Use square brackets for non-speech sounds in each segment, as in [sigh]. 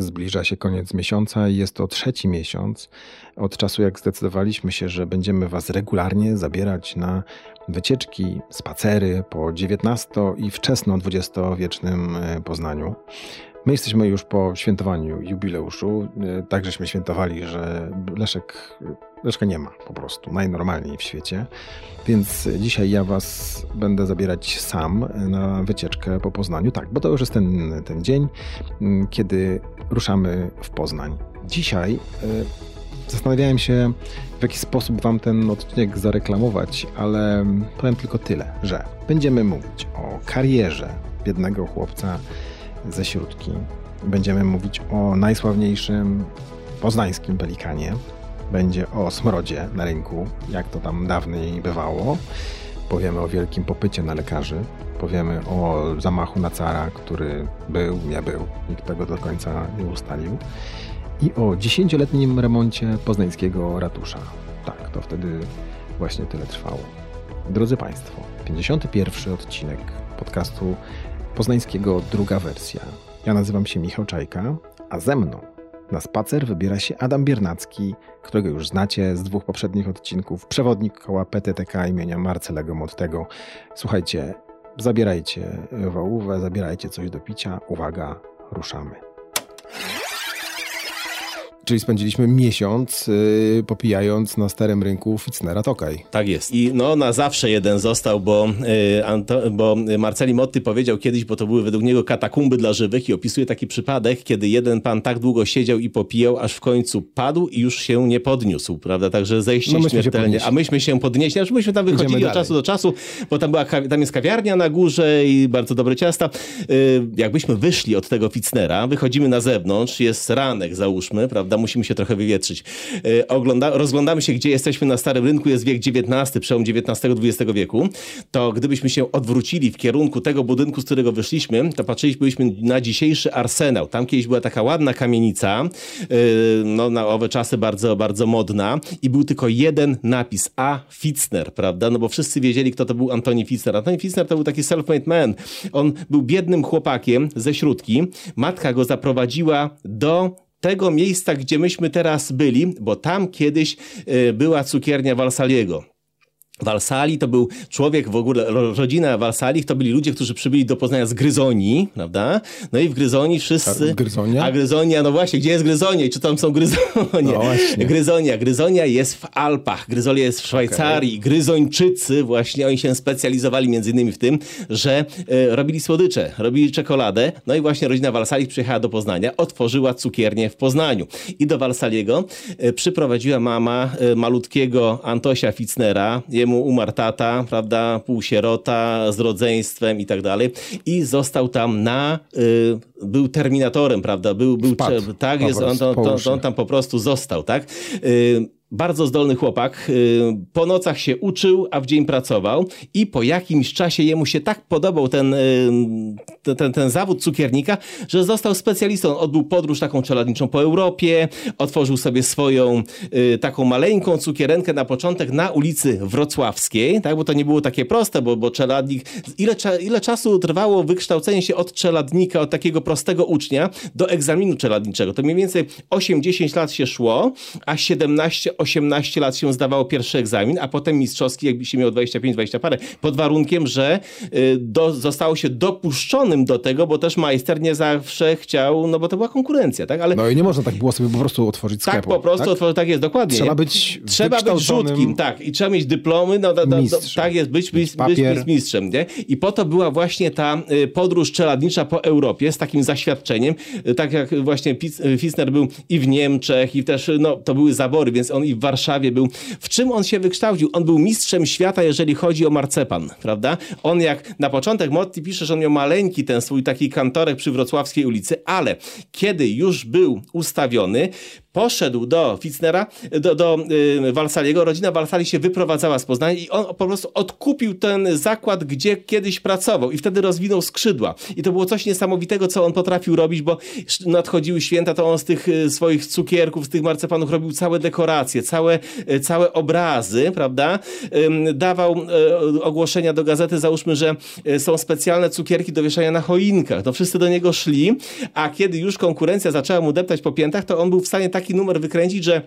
Zbliża się koniec miesiąca i jest to trzeci miesiąc od czasu, jak zdecydowaliśmy się, że będziemy Was regularnie zabierać na wycieczki, spacery po XIX i wczesno XX-wiecznym e, Poznaniu. My jesteśmy już po świętowaniu jubileuszu. E, tak żeśmy świętowali, że Leszek, Leszka nie ma po prostu, najnormalniej w świecie. Więc dzisiaj ja was będę zabierać sam na wycieczkę po Poznaniu. Tak, bo to już jest ten, ten dzień, kiedy ruszamy w Poznań. Dzisiaj zastanawiałem się, w jaki sposób wam ten odcinek zareklamować, ale powiem tylko tyle, że będziemy mówić o karierze biednego chłopca ze Śródki. Będziemy mówić o najsławniejszym poznańskim pelikanie. Będzie o smrodzie na rynku, jak to tam dawniej bywało. Powiemy o wielkim popycie na lekarzy. Powiemy o zamachu na cara, który był, nie był. Nikt tego do końca nie ustalił. I o dziesięcioletnim remoncie poznańskiego ratusza. Tak, to wtedy właśnie tyle trwało. Drodzy Państwo, 51 odcinek podcastu poznańskiego druga wersja. Ja nazywam się Michał Czajka, a ze mną na spacer wybiera się Adam Biernacki, którego już znacie z dwóch poprzednich odcinków, przewodnik koła PTTK imienia Marcelego Mottego. Słuchajcie, zabierajcie wołówę, zabierajcie coś do picia. Uwaga, ruszamy. Czyli spędziliśmy miesiąc yy, popijając na starym rynku Fitznera Tokaj. Tak jest. I no na zawsze jeden został, bo, yy, Anto, bo Marceli Motty powiedział kiedyś, bo to były według niego katakumby dla żywych i opisuje taki przypadek, kiedy jeden pan tak długo siedział i popijał, aż w końcu padł i już się nie podniósł, prawda? Także zejście no śmiertelnie. A myśmy się podnieśli, aż myśmy tam wychodzili od czasu do czasu, bo tam, była, tam jest kawiarnia na górze i bardzo dobre ciasta. Yy, jakbyśmy wyszli od tego Fitznera, wychodzimy na zewnątrz, jest ranek załóżmy, prawda? Musimy się trochę wywietrzyć. E, ogląda, rozglądamy się, gdzie jesteśmy na Starym Rynku, jest wiek XIX, przełom XIX-XX wieku. To gdybyśmy się odwrócili w kierunku tego budynku, z którego wyszliśmy, to patrzyliśmy na dzisiejszy arsenał. Tam kiedyś była taka ładna kamienica, e, no na owe czasy bardzo, bardzo modna i był tylko jeden napis, A. Fitzner, prawda? No bo wszyscy wiedzieli, kto to był Antoni Fitzner. Antoni Fitzner to był taki self-made man. On był biednym chłopakiem ze śródki. Matka go zaprowadziła do tego miejsca, gdzie myśmy teraz byli, bo tam kiedyś e, była cukiernia Walsaliego. Walsali to był człowiek, w ogóle rodzina Walsali, to byli ludzie, którzy przybyli do Poznania z Gryzonii, prawda? No i w Gryzonii wszyscy... A Gryzonia? A Gryzonia, no właśnie, gdzie jest Gryzonia i czy tam są Gryzonie? No właśnie. Gryzonia. Gryzonia jest w Alpach, Gryzonia jest w Szwajcarii. Okay. Gryzończycy właśnie, oni się specjalizowali między innymi w tym, że e, robili słodycze, robili czekoladę, no i właśnie rodzina Walsali przyjechała do Poznania, otworzyła cukiernię w Poznaniu. I do Walsaliego e, przyprowadziła mama e, malutkiego Antosia Ficnera, jemu mu umarł tata, prawda, półsierota z rodzeństwem i tak dalej i został tam na, y, był terminatorem, prawda, był, był tak, jest, on, on, on, on, tam po prostu został, tak. Y, bardzo zdolny chłopak. Y, po nocach się uczył, a w dzień pracował i po jakimś czasie jemu się tak podobał ten, y, ten, ten zawód cukiernika, że został specjalistą. Odbył podróż taką czeladniczą po Europie, otworzył sobie swoją y, taką maleńką cukierenkę na początek na ulicy Wrocławskiej, tak, bo to nie było takie proste, bo, bo czeladnik... Ile, ile czasu trwało wykształcenie się od czeladnika, od takiego prostego ucznia do egzaminu czeladniczego? To mniej więcej 8-10 lat się szło, a 17 18 lat się zdawało pierwszy egzamin, a potem mistrzowski, jakby się miał 25-20 parę, pod warunkiem, że y, do, zostało się dopuszczonym do tego, bo też majster nie zawsze chciał, no bo to była konkurencja, tak? Ale, no i nie można tak było sobie po prostu otworzyć tak, sklepu. Tak, po prostu tak? Otworzyć, tak jest, dokładnie. Trzeba być Trzeba być rzutkim, tak. I trzeba mieć dyplomy, no, tak jest, być, być, być, być mistrzem, nie? I po to była właśnie ta y, podróż czeladnicza po Europie z takim zaświadczeniem, y, tak jak właśnie Fisner był i w Niemczech, i też, no, to były zabory, więc on i w Warszawie był. W czym on się wykształcił? On był mistrzem świata, jeżeli chodzi o marcepan, prawda? On jak na początek Motti pisze, że on miał maleńki ten swój taki kantorek przy Wrocławskiej ulicy, ale kiedy już był ustawiony, poszedł do Fitznera, do, do y, Walsaliego. Rodzina Walsali się wyprowadzała z Poznania i on po prostu odkupił ten zakład, gdzie kiedyś pracował i wtedy rozwinął skrzydła. I to było coś niesamowitego, co on potrafił robić, bo nadchodziły święta, to on z tych y, swoich cukierków, z tych marcepanów robił całe dekoracje, całe, y, całe obrazy, prawda? Dawał ogłoszenia do gazety, załóżmy, że są specjalne cukierki do wieszania na choinkach. To wszyscy do niego szli, a kiedy już konkurencja zaczęła mu deptać po piętach, to on był w stanie taki numer wykręcić, że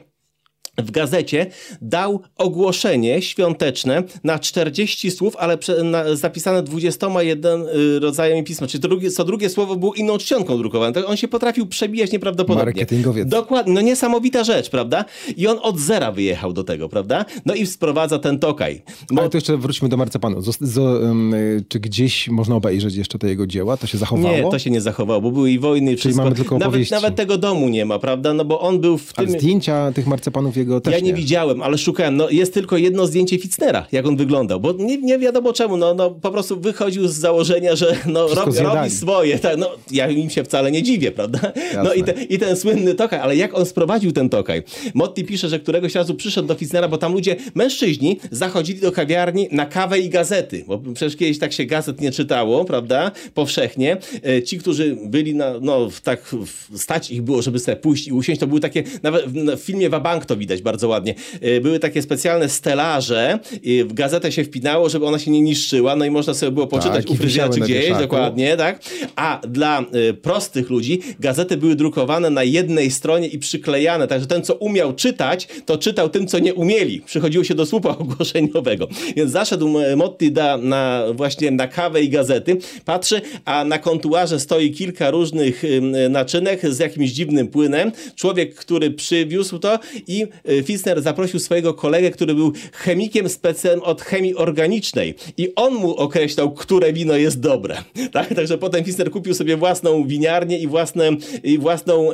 w gazecie dał ogłoszenie świąteczne na 40 słów, ale na, zapisane 21 y, rodzajami pisma. Czyli drugie, co drugie słowo było inną czcionką drukowane. Tak on się potrafił przebijać nieprawdopodobnie. Marketingowiec. Dokładnie. No niesamowita rzecz, prawda? I on od zera wyjechał do tego, prawda? No i sprowadza ten tokaj. Bo... Ale to jeszcze wróćmy do marcepanu. Z, z, um, czy gdzieś można obejrzeć jeszcze te jego dzieła? To się zachowało? Nie, to się nie zachowało, bo były i wojny i wszystko. Czyli mamy tylko nawet, nawet tego domu nie ma, prawda? No bo on był w tym... A zdjęcia tych marcepanów też Ja nie, nie widziałem, ale szukałem. No, jest tylko jedno zdjęcie Fitznera, jak on wyglądał, bo nie, nie wiadomo czemu. No, no, po prostu wychodził z założenia, że no, robi, robi swoje. Tak, no, ja im się wcale nie dziwię, prawda? Jasne. No i, te, i ten słynny tokaj, ale jak on sprowadził ten tokaj? Motti pisze, że któregoś razu przyszedł do Fitznera, bo tam ludzie, mężczyźni, zachodzili do kawiarni na kawę i gazety, bo przecież kiedyś tak się gazet nie czytało, prawda? Powszechnie. E, ci, którzy byli na, no, tak stać ich było, żeby sobie pójść i usiąść, to były takie, nawet w filmie Wabank to widać bardzo ładnie. Y, były takie specjalne stelaże, w gazetę się wpinało, żeby ona się nie niszczyła, no i można sobie było poczytać tak, u fryzjera czy gdzieś, dokładnie, tak? A dla y, prostych ludzi gazety były drukowane na jednej stronie i przyklejane, także ten, co umiał czytać, to czytał tym, co nie umieli. Przychodziło się do słupa [laughs] ogłoszeniowego. Więc zaszedł Motti da, na, właśnie na kawę i gazety, patrzy, a na kontuarze stoi kilka różnych naczynek z jakimś dziwnym płynem. Człowiek, który przywiózł to i y, Fisner zaprosił swojego kolegę, który był chemikiem specem od chemii organicznej i on mu określał, które wino jest dobre. [laughs] Tak? Także potem Fisner kupił sobie własną winiarnię i, własne, i własną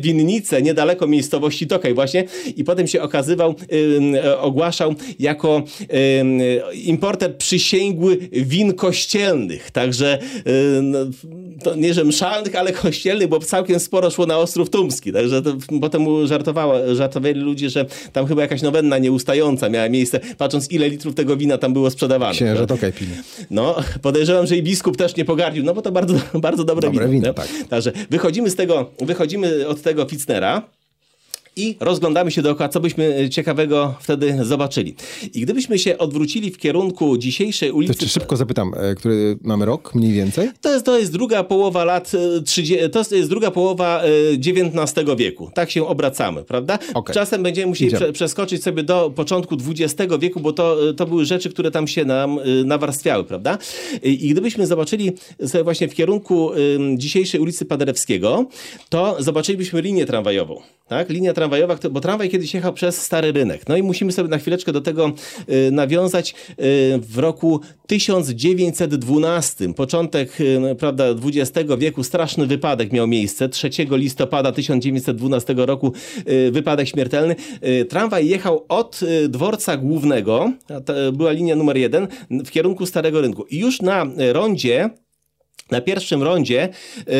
winnicę niedaleko miejscowości Tokaj właśnie i potem się okazywał, y, ogłaszał jako importer przysięgły win kościelnych. Także no, to nie, że mszalnych, ale kościelnych, bo całkiem sporo szło na Ostrów Tumski. Także to, potem żartowała, żartowali ludzie, że tam chyba jakaś nowenna nieustająca miała miejsce, patrząc ile litrów tego wina tam było sprzedawane. Księża to pili. No, podejrzewam, że i biskup też nie pogardził, no bo to bardzo, [laughs] bardzo dobre, dobre wino. wino tak. Także wychodzimy z tego, wychodzimy od tego Fitznera, i rozglądamy się dookoła, co byśmy e, ciekawego wtedy zobaczyli. I gdybyśmy się odwrócili w kierunku dzisiejszej ulicy... To szybko zapytam, e, który mamy rok mniej więcej? To jest, to jest druga połowa lat 30, e, to jest druga połowa XIX wieku. Tak się obracamy, prawda? Okay. Czasem będziemy musieli prze, przeskoczyć sobie do początku XX wieku, bo to, to były rzeczy, które tam się nam nawarstwiały, prawda? I gdybyśmy zobaczyli sobie właśnie w kierunku dzisiejszej ulicy Paderewskiego, to zobaczylibyśmy linię tramwajową, tak? Linia tramwajowa, bo tramwaj kiedyś jechał przez Stary Rynek. No i musimy sobie na chwileczkę do tego y, nawiązać. Y, w roku 1912, początek y, prawda, XX wieku, straszny wypadek miał miejsce. 3 listopada 1912 roku wypadek śmiertelny. Tramwaj jechał od dworca głównego, była linia numer jeden, w kierunku Starego Rynku. I już na rondzie na pierwszym rondzie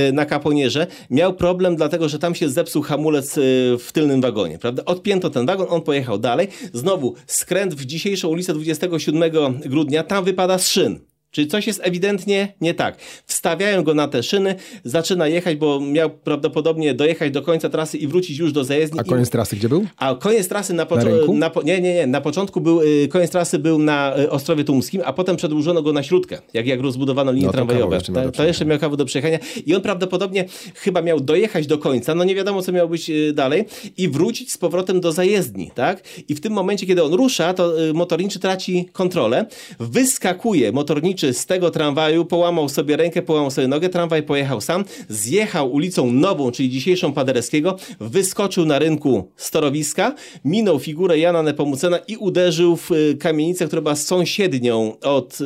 y, na Kaponierze miał problem, dlatego że tam się zepsuł hamulec y, w tylnym wagonie. Prawda? Odpięto ten wagon, on pojechał dalej. Znowu skręt w dzisiejszą ulicę 27 grudnia, tam wypada z szyn. Czyli coś jest ewidentnie nie tak. Wstawiają go na te szyny, zaczyna jechać, bo miał prawdopodobnie dojechać do końca trasy i wrócić już do zajezdni. A koniec trasy gdzie był? A koniec trasy na początku... Nie, nie, nie. Na początku był, y, koniec trasy był na y, Ostrowie Tumskim, a potem przedłużono go na Śródkę, jak, jak rozbudowano linie no, tramwajowe. Jeszcze to, to, jeszcze miał kawał do przejechania. I on prawdopodobnie chyba miał dojechać do końca, no nie wiadomo, co miało być y, dalej, i wrócić z powrotem do zajezdni, tak? I w tym momencie, kiedy on rusza, to motorniczy traci kontrolę, wyskakuje motorniczy z tego tramwaju, połamał sobie rękę, połamał sobie nogę, tramwaj pojechał sam, zjechał ulicą Nową, czyli dzisiejszą Paderewskiego, wyskoczył na rynku storowiska, minął figurę Jana Nepomucena i uderzył w y, kamienicę, która była sąsiednią od y,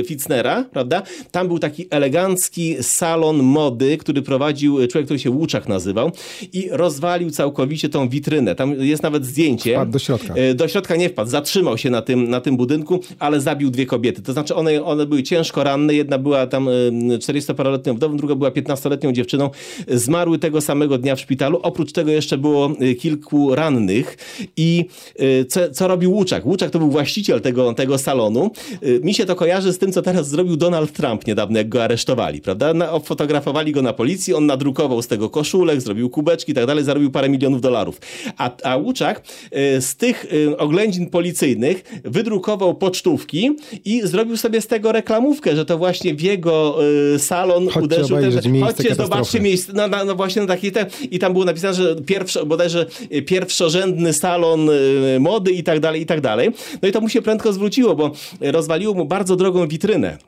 y, Fitznera, prawda? Tam był taki elegancki salon mody, który prowadził człowiek, który się Łuczak nazywał i rozwalił całkowicie tą witrynę. Tam jest nawet zdjęcie. Wpadł do środka. Do środka nie wpadł, zatrzymał się na tym, na tym budynku, ale zabił dwie kobiety. To znaczy one, one były były ciężko ranne. Jedna była tam 40-paroletnią wdową, druga była 15-letnią dziewczyną. Zmarły tego samego dnia w szpitalu. Oprócz tego jeszcze było kilku rannych. I co, co robił Łuczak? Łuczak to był właściciel tego, tego salonu. Mi się to kojarzy z tym, co teraz zrobił Donald Trump niedawno, jak go aresztowali, prawda? Na, fotografowali go na policji, on nadrukował z tego koszulek, zrobił kubeczki i tak dalej, zarobił parę milionów dolarów. A, a Łuczak z tych oględzin policyjnych wydrukował pocztówki i zrobił sobie z tego reklamówkę, że to właśnie w jego y, salon chodźcie uderzył ten, chodźcie, zobaczcie miejsce, no, no, no, właśnie na taki te, i tam było napisane, że pierwszo, bodajże pierwszorzędny salon y, mody i tak dalej, i tak dalej. No i to mu się prędko zwróciło, bo rozwaliło mu bardzo drogą witrynę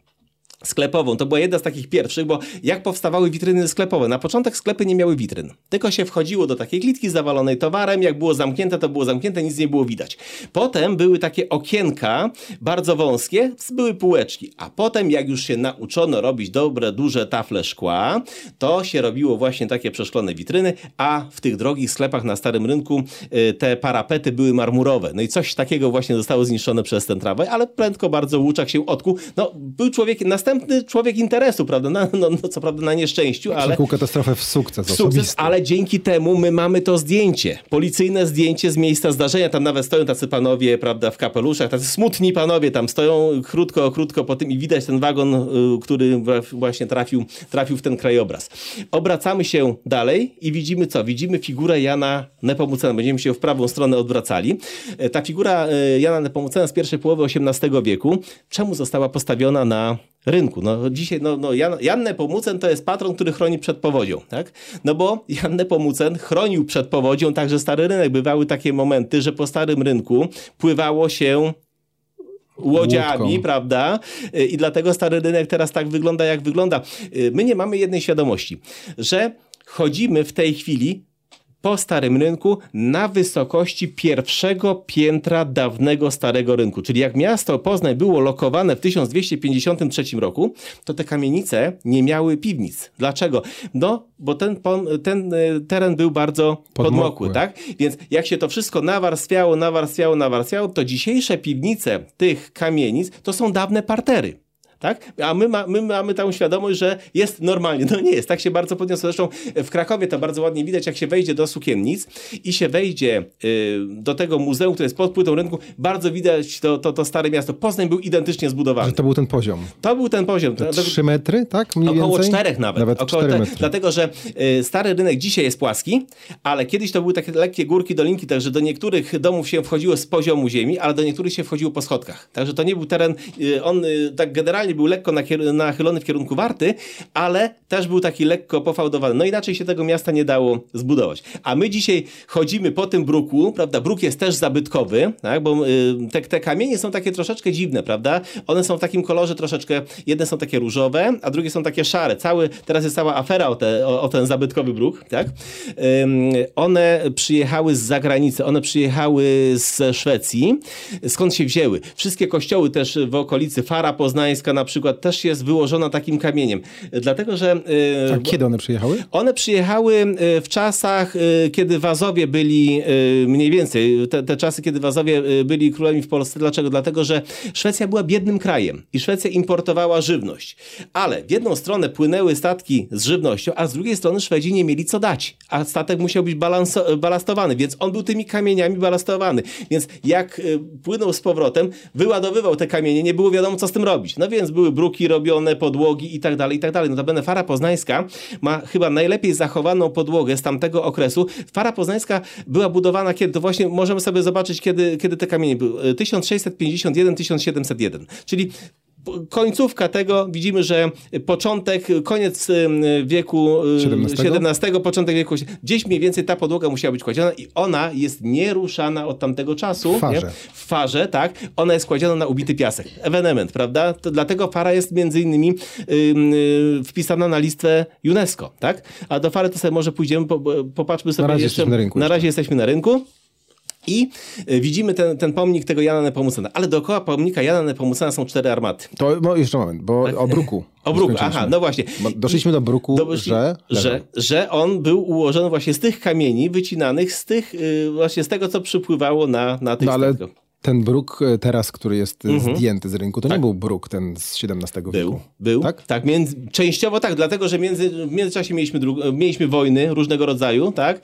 sklepową. To była jedna z takich pierwszych, bo jak powstawały witryny sklepowe? Na początek sklepy nie miały witryn. Tylko się wchodziło do takiej klitki zawalonej towarem, jak było zamknięte, to było zamknięte, nic nie było widać. Potem były takie okienka, bardzo wąskie, były półeczki. A potem, jak już się nauczono robić dobre, duże tafle szkła, to się robiło właśnie takie przeszklone witryny, a w tych drogich sklepach na Starym Rynku y, te parapety były marmurowe. No i coś takiego właśnie zostało zniszczone przez ten tramwaj, ale prędko bardzo Łuczak się odkuł. No, był człowiek następny następny człowiek interesu, prawda? No, no, no co prawda na nieszczęściu, ale... Taką katastrofę w sukces, w sukces ale dzięki temu my mamy to zdjęcie. Policyjne zdjęcie z miejsca zdarzenia. Tam nawet stoją tacy panowie, prawda, w kapeluszach, tacy smutni panowie tam stoją krótko, krótko po tym i widać ten wagon, y, który właśnie trafił, trafił w ten krajobraz. Obracamy się dalej i widzimy co? Widzimy figurę Jana Nepomucena. Będziemy się w prawą stronę odwracali. E, ta figura e, Jana Nepomucena z pierwszej połowy XVIII wieku. Czemu została postawiona na rynku. No, dzisiaj no, no Jan, Jan Nepomucen to jest patron, który chroni przed powodzią. Tak? No bo Jan Nepomucen chronił przed powodzią także stary rynek. Bywały takie momenty, że po starym rynku pływało się łodziami, Łódką. prawda? I dlatego stary rynek teraz tak wygląda, jak wygląda. My nie mamy jednej świadomości, że chodzimy w tej chwili po Starym Rynku na wysokości pierwszego piętra dawnego Starego Rynku. Czyli jak miasto Poznań było lokowane w 1253 roku, to te kamienice nie miały piwnic. Dlaczego? No, bo ten, ten e, teren był bardzo podmokły, podmokły, tak? Więc jak się to wszystko nawarstwiało, nawarstwiało, nawarstwiało, to dzisiejsze piwnice tych kamienic to są dawne partery tak? A my, ma, my mamy tą świadomość, że jest normalnie. No nie jest, tak się bardzo podniosło. Zresztą w Krakowie to bardzo ładnie widać, jak się wejdzie do sukiennic i się wejdzie y, do tego muzeum, które jest pod płytą rynku, bardzo widać to, to, to stare miasto. Poznań był identycznie zbudowany. Że to był ten poziom. To był ten poziom. To 3 metry, tak? Mniej około więcej? czterech nawet. Nawet około 4 metry. Dlatego, że y, stary rynek dzisiaj jest płaski, ale kiedyś to były takie lekkie górki, dolinki, także do niektórych domów się wchodziło z poziomu ziemi, ale do niektórych się wchodziło po schodkach. Także to nie był teren, y, on y, tak generalnie był lekko nachylony w kierunku Warty, ale też był taki lekko pofałdowany. No inaczej się tego miasta nie dało zbudować. A my dzisiaj chodzimy po tym bruku, prawda? Bruk jest też zabytkowy, tak? bo y, te, te kamienie są takie troszeczkę dziwne, prawda? One są w takim kolorze troszeczkę, jedne są takie różowe, a drugie są takie szare. Cały, teraz jest cała afera o, te, o, o ten zabytkowy bruk, tak? one przyjechały z zagranicy, one przyjechały ze Szwecji. Skąd się wzięły? Wszystkie kościoły też w okolicy Fara Poznańska na przykład też jest wyłożona takim kamieniem. Dlatego, że... E, A kiedy one przyjechały? One przyjechały e, w czasach, e, kiedy Wazowie byli mniej więcej, te, te czasy, kiedy Wazowie byli królami w Polsce. Dlaczego? Dlatego, że Szwecja była biednym krajem i Szwecja importowała żywność. Ale w jedną stronę płynęły statki z żywnością, a z drugiej strony Szwedzi nie mieli co dać. A statek musiał być balastowany, więc on był tymi kamieniami balastowany. Więc jak płynął z powrotem, wyładowywał te kamienie, nie było wiadomo, co z tym robić. No więc były bruki robione, podłogi i tak dalej, i tak dalej. Notabene Fara Poznańska ma chyba najlepiej zachowaną podłogę z tamtego okresu. Fara Poznańska była budowana kiedy? To właśnie możemy sobie zobaczyć, kiedy, kiedy te kamienie były. 1651-1701. Czyli końcówka tego widzimy, że początek, koniec wieku XVII, początek wieku gdzieś mniej więcej ta podłoga musiała być kładziona i ona jest nieruszana od tamtego czasu. W farze. Nie? W farze, tak. Ona jest kładziona na ubity piasek. Ewenement, prawda? To dlatego fara jest między innymi yy, wpisana na listę UNESCO, tak? A do fary to sobie może pójdziemy, popatrzmy sobie na razie jeszcze. Na, rynku na razie jesteśmy na rynku. I e, widzimy ten, ten pomnik tego Jana Nepomucena. Ale dookoła pomnika Jana Nepomucena są cztery armaty. To no, jeszcze moment, bo tak? o bruku. [laughs] O bruku, aha, no właśnie. Bo doszliśmy do bruku, że, że... Że on był ułożony właśnie z tych kamieni wycinanych z tych, yy, właśnie z tego, co przypływało na, na tych no, ale ten bruk e, teraz, który jest mhm. zdjęty z rynku, to tak. nie był bruk ten z XVII wieku. Był, był. Tak, tak między, częściowo tak, dlatego, że między, w międzyczasie mieliśmy, mieliśmy wojny różnego rodzaju, tak.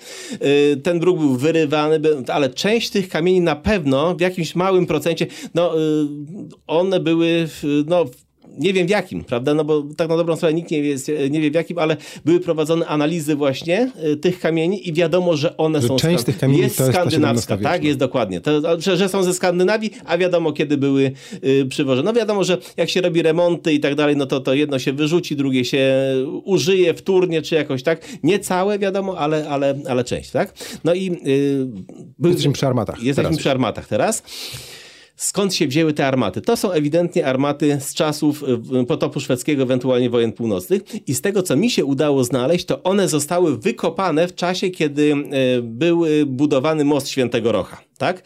Ten bruk był wyrywany, ale część tych kamieni na pewno w jakimś małym procencie, no one były, no nie wiem w jakim, prawda? No bo tak na dobrą sprawę nikt nie wie, nie wie w jakim, ale były prowadzone analizy właśnie y, tych kamieni i wiadomo, że one że są część tych kamieni jest skandynawska, tak? Jest dokładnie. To, że, że, są ze Skandynawii, a wiadomo kiedy były y, przywożone. No wiadomo, że jak się robi remonty i tak dalej, no to, to jedno się wyrzuci, drugie się użyje wtórnie, czy jakoś tak. Nie całe wiadomo, ale, ale, ale część, tak? No i... Yy, jesteśmy przy armatach. Jesteśmy teraz. przy armatach teraz. Skąd się wzięły te armaty? To są ewidentnie armaty z czasów e, potopu szwedzkiego, ewentualnie wojen północnych. I z tego, co mi się udało znaleźć, to one zostały wykopane w czasie, kiedy e, był budowany most Świętego Rocha. Tak?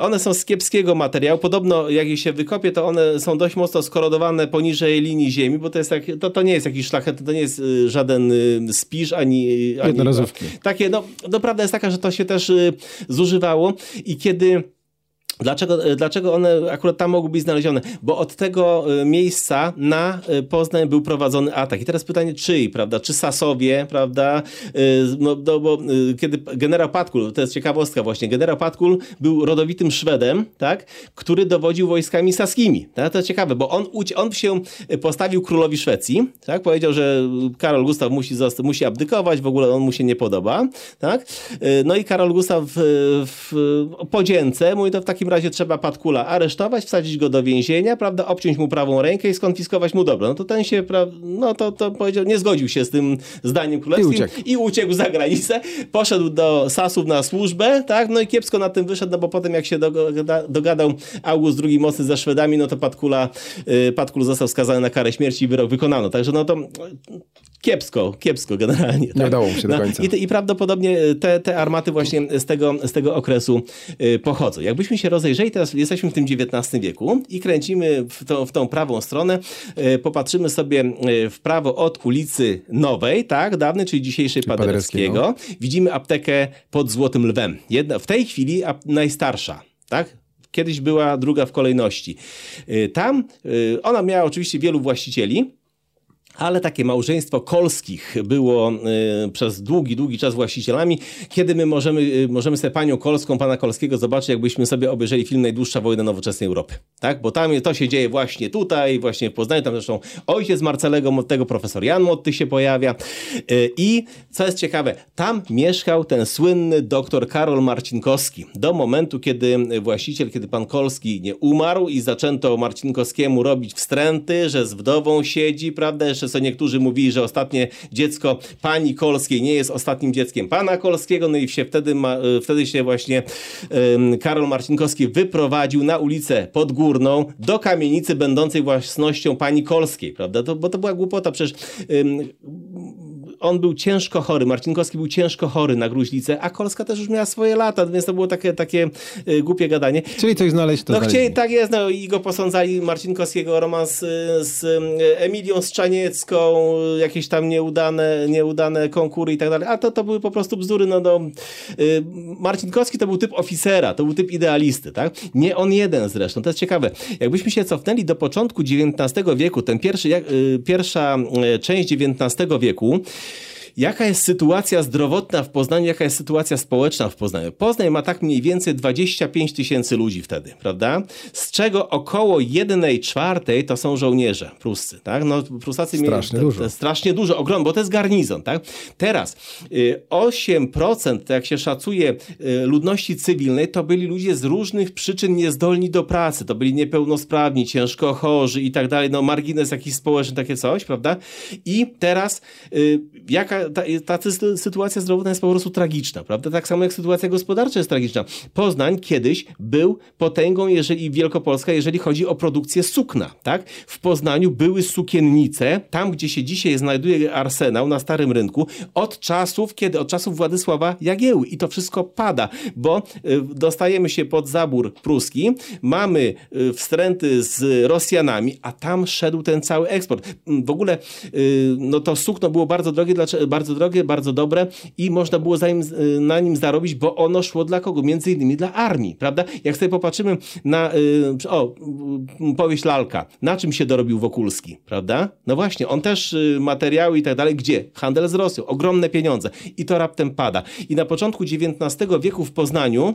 One są z kiepskiego materiału. Podobno, jak je się wykopie, to one są dość mocno skorodowane poniżej linii ziemi, bo to, jest tak, to, to nie jest jakiś szlachet, to nie jest żaden spiż ani. ani Jednorazówki. Takie, no, no, prawda jest taka, że to się też zużywało i kiedy Dlaczego, e, dlaczego one akurat tam mogły być znalezione? Bo od tego e, miejsca na e, Poznań był prowadzony atak. I teraz pytanie, czyj, prawda? Czy Sasowie, prawda? No, no, bo kiedy generał Patkul, to jest ciekawostka właśnie, generał Patkul był rodowitym Szwedem, tak? Który dowodził wojskami saskimi. Tak? To jest ciekawe, bo on, on się postawił królowi Szwecji, tak? Powiedział, że Karol Gustaw musi, musi abdykować, w ogóle on mu się nie podoba, tak? No i Karol Gustaw w, w podzięce mówi to w takim takim razie trzeba Patkula aresztować, wsadzić go do więzienia, prawda, obciąć mu prawą rękę i skonfiskować mu dobro. No to ten się, no to, to powiedział, nie zgodził się z tym zdaniem królewskim i uciekł, i uciekł za granicę, poszedł do Sasów na służbę, tak, no i kiepsko na tym wyszedł, no bo potem jak się dogadał August II mocny ze Szwedami, no to Patkula, y, Patkul został skazany na karę śmierci i wyrok wykonano. Także no to kiepsko, kiepsko generalnie. Tak? Nie udało mu się do no, końca. No, i, I prawdopodobnie te, te armaty właśnie z tego, z tego okresu y, pochodzą. Jakbyśmy się rozejrzeli, teraz jesteśmy w tym XIX wieku i kręcimy w, to, w tą prawą stronę, y, popatrzymy sobie y, w prawo od ulicy Nowej, tak, dawnej, czyli dzisiejszej czyli Paderewskiego. Widzimy aptekę pod Złotym Lwem. Jedna, w tej chwili najstarsza, tak? Kiedyś była druga w kolejności. Y, tam ona miała oczywiście wielu właścicieli, ale takie małżeństwo Kolskich było y, przez długi, długi czas właścicielami. Kiedy my możemy, y, możemy sobie panią Kolską, pana Kolskiego zobaczyć, jakbyśmy sobie obejrzeli film Najdłuższa wojna nowoczesnej Europy. Tak? Bo tam to się dzieje właśnie tutaj, właśnie w Poznaniu. Tam zresztą ojciec Marcelego tego profesor Jan Motty się pojawia. Y, I co jest ciekawe, tam mieszkał ten słynny doktor Karol Marcinkowski. Do momentu, kiedy właściciel, kiedy pan Kolski nie umarł i zaczęto Marcinkowskiemu robić wstręty, że z wdową siedzi, prawda, jeszcze co niektórzy mówili, że ostatnie dziecko pani Kolskiej nie jest ostatnim dzieckiem pana Kolskiego, no i się wtedy, ma, e, wtedy się właśnie um, Karol Marcinkowski wyprowadził na ulicę Podgórną do kamienicy będącej własnością pani Kolskiej, prawda? To, bo to była głupota, przecież um, on był ciężko chory, Marcinkowski był ciężko chory na gruźlicę, a Kolska też już miała swoje lata, więc to było takie, takie y, głupie gadanie. Czyli coś znaleźć to No chcieli, tak jest, no i go posądzali Marcinkowskiego romans z, z y, Emilią Strzaniecką, jakieś tam nieudane, nieudane konkury i tak dalej, a to, to były po prostu bzdury, no, no y, Marcinkowski to był typ oficera, to był typ idealisty, tak? Nie on jeden zresztą, to jest ciekawe. Jakbyśmy się cofnęli do początku XIX wieku, ten pierwszy, jak, y, pierwsza y, część XIX wieku, Jaka jest sytuacja zdrowotna w Poznaniu, jaka jest sytuacja społeczna w Poznaniu? Poznań ma tak mniej więcej 25 tysięcy ludzi wtedy, prawda? Z czego około 1 czwartej to są żołnierze pruscy, tak? No, Prusacy strasznie mieli, dużo. strasznie dużo, ogromny, bo to jest garnizon, tak? Teraz 8%, y, jak się szacuje, y, ludności cywilnej, to byli ludzie z różnych przyczyn niezdolni do pracy. To byli niepełnosprawni, ciężko chorzy i tak dalej, no margines jakiś społeczny, takie coś, prawda? I teraz y, jaka ta, ta, sytuacja zdrowotna jest po prostu tragiczna, prawda? Tak samo jak sytuacja gospodarcza jest tragiczna. Poznań kiedyś był potęgą, jeżeli Wielkopolska, jeżeli chodzi o produkcję sukna, tak? W Poznaniu były sukiennice, tam gdzie się dzisiaj znajduje arsenał na Starym Rynku, od czasów, kiedy, od czasów Władysława Jagieły i to wszystko pada, bo y, dostajemy się pod zabór pruski, mamy y, wstręty z Rosjanami, a tam szedł ten cały eksport. W ogóle y, no to sukno było bardzo drogie, bardzo drogie, bardzo dobre i można było nim, na nim zarobić, bo ono szło dla kogo? Między innymi dla armii, prawda? Jak sobie popatrzymy na, o, powieść Lalka, na czym się dorobił Wokulski, prawda? No właśnie, on też materiały i tak dalej, gdzie? Handel z Rosją, ogromne pieniądze i to raptem pada. I na początku XIX wieku w Poznaniu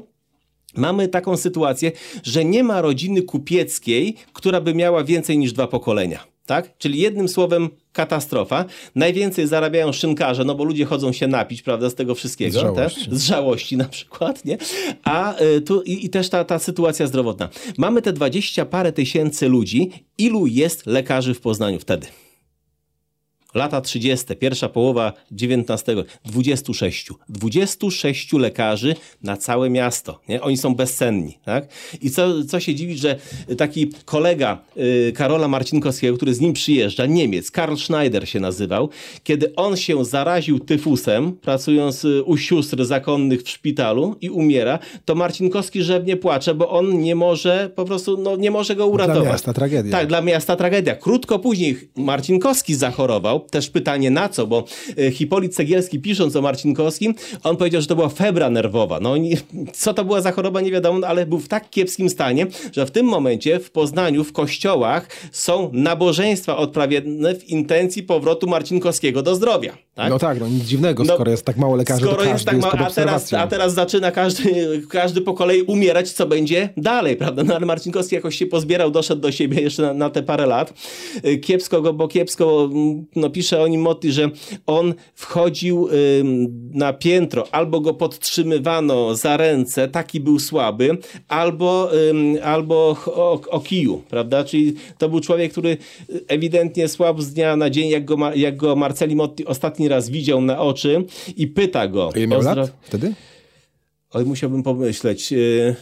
mamy taką sytuację, że nie ma rodziny kupieckiej, która by miała więcej niż dwa pokolenia. Tak? Czyli jednym słowem katastrofa. Najwięcej zarabiają szynkarze, no bo ludzie chodzą się napić, prawda, z tego wszystkiego. Z żałości, z żałości na przykład, nie? A y, tu i, i, też ta, ta sytuacja zdrowotna. Mamy te dwadzieścia parę tysięcy ludzi. Ilu jest lekarzy w Poznaniu wtedy? Lata 30., pierwsza połowa XIX, 26. 26 lekarzy na całe miasto. Nie? Oni są bezcenni. Tak? I co, co się dziwi, że taki kolega y, Karola Marcinkowskiego, który z nim przyjeżdża, Niemiec, Karl Schneider się nazywał, kiedy on się zaraził tyfusem, pracując y, u sióstr zakonnych w szpitalu i umiera, to Marcinkowski rzewnie płacze, bo on nie może, po prostu no, nie może go uratować. Dla miasta tragedia. Tak, dla miasta tragedia. Krótko później Marcinkowski zachorował, też pytanie na co, bo e, Hipolit Cegielski pisząc o Marcinkowskim, on powiedział, że to była febra nerwowa. No co to była za choroba nie wiadomo, ale był w tak kiepskim stanie, że w tym momencie w Poznaniu, w kościołach są nabożeństwa odprawiane w intencji powrotu Marcinkowskiego do zdrowia. Tak? No tak, no nic dziwnego, no, skoro jest tak mało lekarzy, skoro jest tak mało, a teraz, a teraz zaczyna każdy, [laughs] każdy po kolei umierać, co będzie dalej, prawda? No ale Marcinkowski jakoś się pozbierał, doszedł do siebie jeszcze na, na te parę lat. E, kiepsko go, bo kiepsko, no pisze o nim Motti, że on wchodził na piętro, albo go podtrzymywano za ręce, taki był słaby, albo, albo o, o kiju, prawda? Czyli to był człowiek, który ewidentnie słabł z dnia na dzień, jak go, jak go Marceli Motti ostatni raz widział na oczy i pyta go. Ile miał lat wtedy? Oj, musiałbym pomyśleć.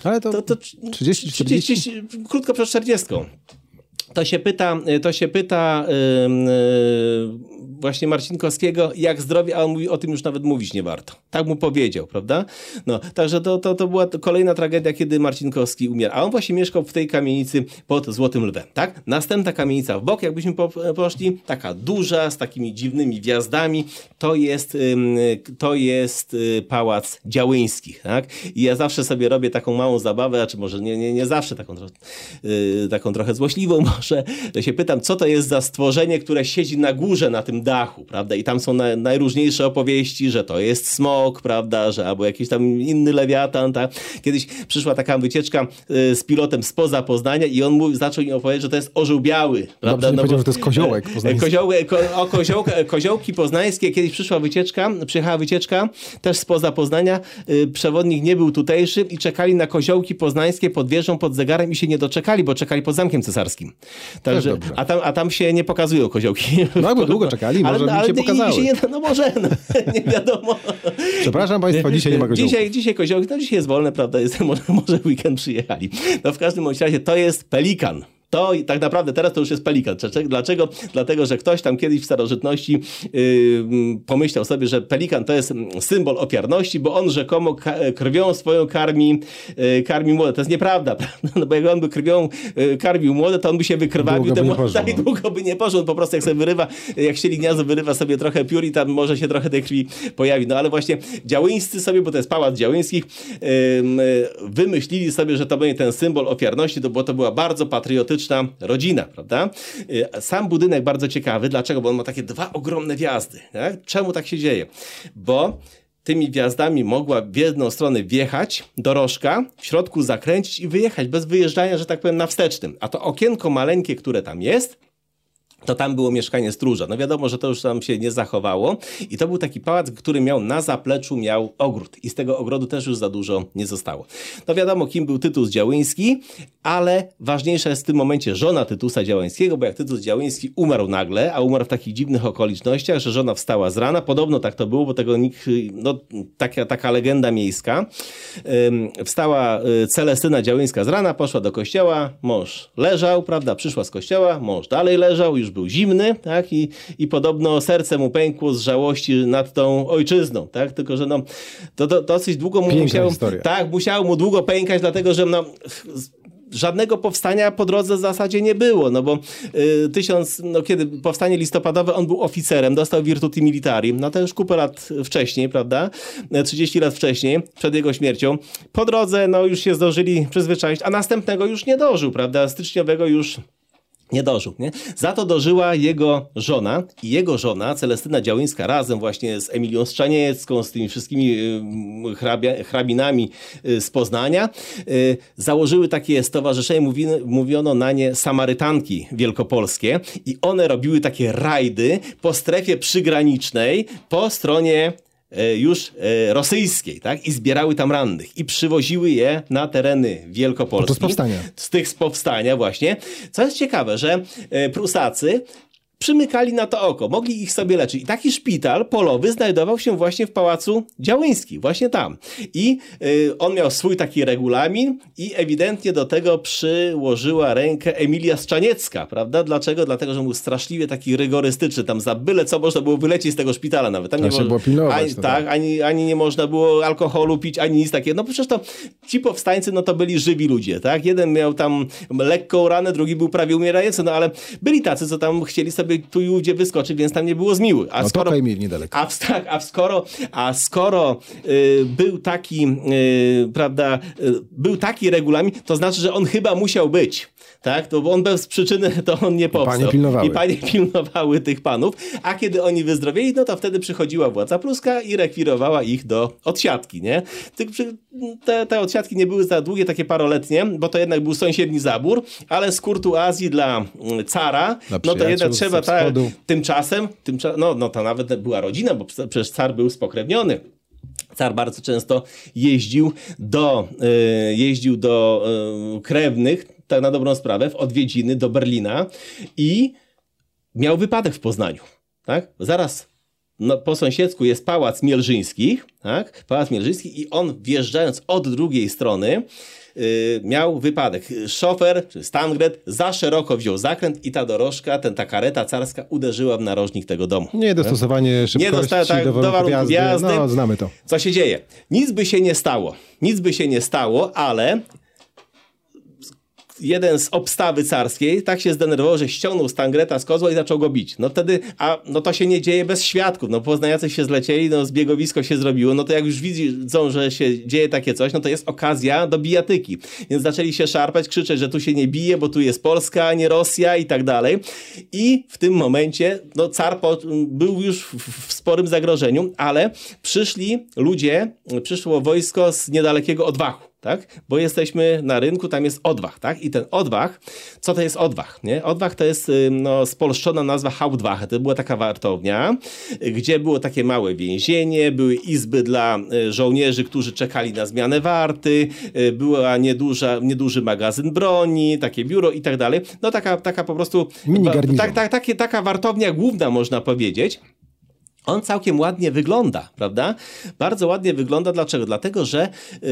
Ale to, to, to 30, 40? 30, krótko przed 40 to się pyta, to się pyta yy, właśnie Marcinkowskiego, jak zdrowie, a on mówi, o tym już nawet mówić nie warto. Tak mu powiedział, prawda? No, także to, to, to była kolejna tragedia, kiedy Marcinkowski umiera. A on właśnie mieszkał w tej kamienicy pod Złotym Lwem, tak? Następna kamienica w bok, jakbyśmy po, poszli, taka duża, z takimi dziwnymi gwiazdami, to jest, to jest y, Pałac Działyńskich, tak? I ja zawsze sobie robię taką małą zabawę, a czy może nie, nie, nie zawsze, taką, yy, taką trochę złośliwą [laughs] może, to się pytam, co to jest za stworzenie, które siedzi na górze na tym dachu, prawda? I tam są na, najróżniejsze opowieści, że to jest smok, prawda? Że albo jakiś tam inny lewiatan, tak? Kiedyś przyszła taka wycieczka y, z pilotem spoza Poznania i on mówi, zaczął im opowiadać, że to jest orzeł biały, prawda? no, bo, że to jest koziołek e, poznański. Kozioły, ko, o koziołka, koziołki poznańskie, kiedyś przyszła wycieczka, przyjechała wycieczka, też spoza Poznania, y, przewodnik nie był tutejszy i czekali na koziołki poznańskie pod wieżą, pod zegarem i się nie doczekali, bo czekali pod Zamkiem Cesarskim. Także, a, tam, a tam się nie pokazują koziołki. No, bo długo czekali ale, może ale, mi się pokazały. Się nie, no może, [laughs] no, nie wiadomo. Przepraszam Państwa, dzisiaj nie ma koziołków. Dzisiaj, dzisiaj koziołki, no dzisiaj jest wolne, prawda, jest, [laughs] może, może weekend przyjechali. No w każdym razie to jest pelikan. To tak naprawdę teraz to już jest pelikan. Dlaczego? Dlatego, że ktoś tam kiedyś w starożytności yy, pomyślał sobie, że pelikan to jest symbol ofiarności, bo on rzekomo krwią swoją karmi, yy, karmi młode. To jest nieprawda, [laughs] prawda? No bo jak on by krwią yy, karmił młode, to on by się wykrwawił, by tak długo by nie poszło. Po prostu jak sobie wyrywa, jak sieli gniazdo, wyrywa sobie trochę piór i tam może się trochę tej krwi pojawi. No ale właśnie działyńscy sobie, bo to jest pałac działyńskich, yy, wymyślili sobie, że to będzie ten symbol ofiarności, bo to była bardzo patriotyczna rodzina, prawda? Y, sam budynek bardzo ciekawy. Dlaczego? Bo on ma takie dwa ogromne wjazdy. Tak? Czemu tak się dzieje? Bo tymi wjazdami mogła w jedną stronę wjechać dorożka, w środku zakręcić i wyjechać bez wyjeżdżania, że tak powiem, na wstecznym. A to okienko maleńkie, które tam jest, to tam było mieszkanie stróża. No wiadomo, że to już tam się nie zachowało i to był taki pałac, który miał na zapleczu miał ogród i z tego ogrodu też już za dużo nie zostało. No wiadomo, kim był Tytus Działyński, ale ważniejsza jest w tym momencie żona Tytusa Działyńskiego, bo jak Tytus Działyński umarł nagle, a umarł w takich dziwnych okolicznościach, że żona wstała z rana, podobno tak to było, bo tego nikt, no taka, taka legenda miejska, wstała y, Celestyna Działyńska z rana, poszła do kościoła, mąż leżał, prawda, przyszła z kościoła, mąż dalej leżał, już był zimny, tak? I, i podobno serce mu pękło z żałości nad tą ojczyzną, tak? Tylko, że no, to, to dosyć długo mu musiało, tak, musiało mu długo pękać, dlatego, że no, żadnego powstania po drodze w zasadzie nie było, no bo y, tysiąc, no kiedy powstanie listopadowe, on był oficerem, dostał virtuti militari, no to już kupę lat wcześniej, prawda, 30 lat wcześniej, przed jego śmiercią. Po drodze, no już się zdążyli przyzwyczaić, a następnego już nie dożył, prawda, styczniowego już nie dożył. Nie? Za to dożyła jego żona i jego żona, Celestyna Działyńska, razem właśnie z Emilią Strzaniecką, z tymi wszystkimi hrabia, hrabinami y, z Poznania, y, założyły takie stowarzyszenie, mówi, mówiono na nie Samarytanki Wielkopolskie i one robiły takie rajdy po strefie przygranicznej po stronie już e, rosyjskiej, tak? I zbierały tam rannych i przywoziły je na tereny Wielkopolski. To z powstania. Z tych z powstania właśnie. Co jest ciekawe, że e, Prusacy przymykali na to oko, mogli ich sobie leczyć. I taki szpital polowy znajdował się właśnie w Pałacu Działyński, właśnie tam. I y, on miał swój taki regulamin i ewidentnie do tego przyłożyła rękę Emilia Strzaniecka, prawda? Dlaczego? Dlatego, że był straszliwie taki rygorystyczny, tam za byle co można było wylecieć z tego szpitala nawet. Tam nie można, było pilnować. Ani, tak, tak, ani, ani nie można było alkoholu pić, ani nic takiego. No przecież to ci powstańcy, no to byli żywi ludzie, tak? Jeden miał tam lekką ranę, drugi był prawie umierający, no ale byli tacy, co tam chcieli sobie sobie tu i ówdzie wyskoczy, więc tam nie było zmiły. A no skoro, to niedaleko. A, tak, a skoro, a skoro y, był taki, y, prawda, y, był taki regulamin, to znaczy, że on chyba musiał być tak? To bo on bez przyczyny to on nie powstał. I panie pilnowały. I panie [laughs] pilnowały tych panów, a kiedy oni wyzdrowieli, no to wtedy przychodziła władza pruska i rekwirowała ich do odsiadki, nie? Te, te odsiadki nie były za długie, takie paroletnie, bo to jednak był sąsiedni zabór, ale z kurtuazji dla mm, cara, dla no to jednak trzeba tak, tymczasem, tymczasem no, no to nawet była rodzina, bo przecież car był spokrewniony. Car bardzo często jeździł do, y, jeździł do y, krewnych, tak na dobrą sprawę, w odwiedziny do Berlina i miał wypadek w Poznaniu. Tak? Zaraz no, po sąsiedzku jest Pałac Mielżyńskich, tak? Pałac Mielżyński i on wjeżdżając od drugiej strony miał wypadek. Szofer, czy Stangret, za szeroko wziął zakręt i ta dorożka, ten, ta kareta carska uderzyła w narożnik tego domu. Nie dostosowanie szybkości nie dosta- tak, do, warunków jazdy. No, znamy to. Co się dzieje? Nic by się nie stało. Nic by się nie stało, ale jeden z obstawy carskiej tak się zdenerwował, że ściągnął Stangreta z kozła i zaczął go bić. No wtedy, a no to się nie dzieje bez świadków. No poznający się zlecieli, no zbiegowisko się zrobiło, no to jak już widzą, że się dzieje takie coś, no to jest okazja do bijatyki. Więc zaczęli się szarpać, krzyczeć, że tu się nie bije, bo tu jest Polska, a nie Rosja i tak dalej. I w tym momencie, no car po, był już w, w sporym zagrożeniu, ale przyszli ludzie, przyszło wojsko z niedalekiego odwachu tak? Bo jesteśmy na rynku, tam jest odwach, tak? I ten odwach, co to jest odwach, nie? Odwach to jest no, spolszczona nazwa Hauptwache. To była taka wartownia, gdzie było takie małe więzienie, były izby dla y, żołnierzy, którzy czekali na zmianę warty, y, była nieduża, nieduży magazyn broni, takie biuro i tak dalej. No taka, taka po prostu... Mini tak, tak, takie, taka wartownia główna, można powiedzieć. On całkiem ładnie wygląda, prawda? Bardzo ładnie wygląda. Dlaczego? Dlatego, że yy,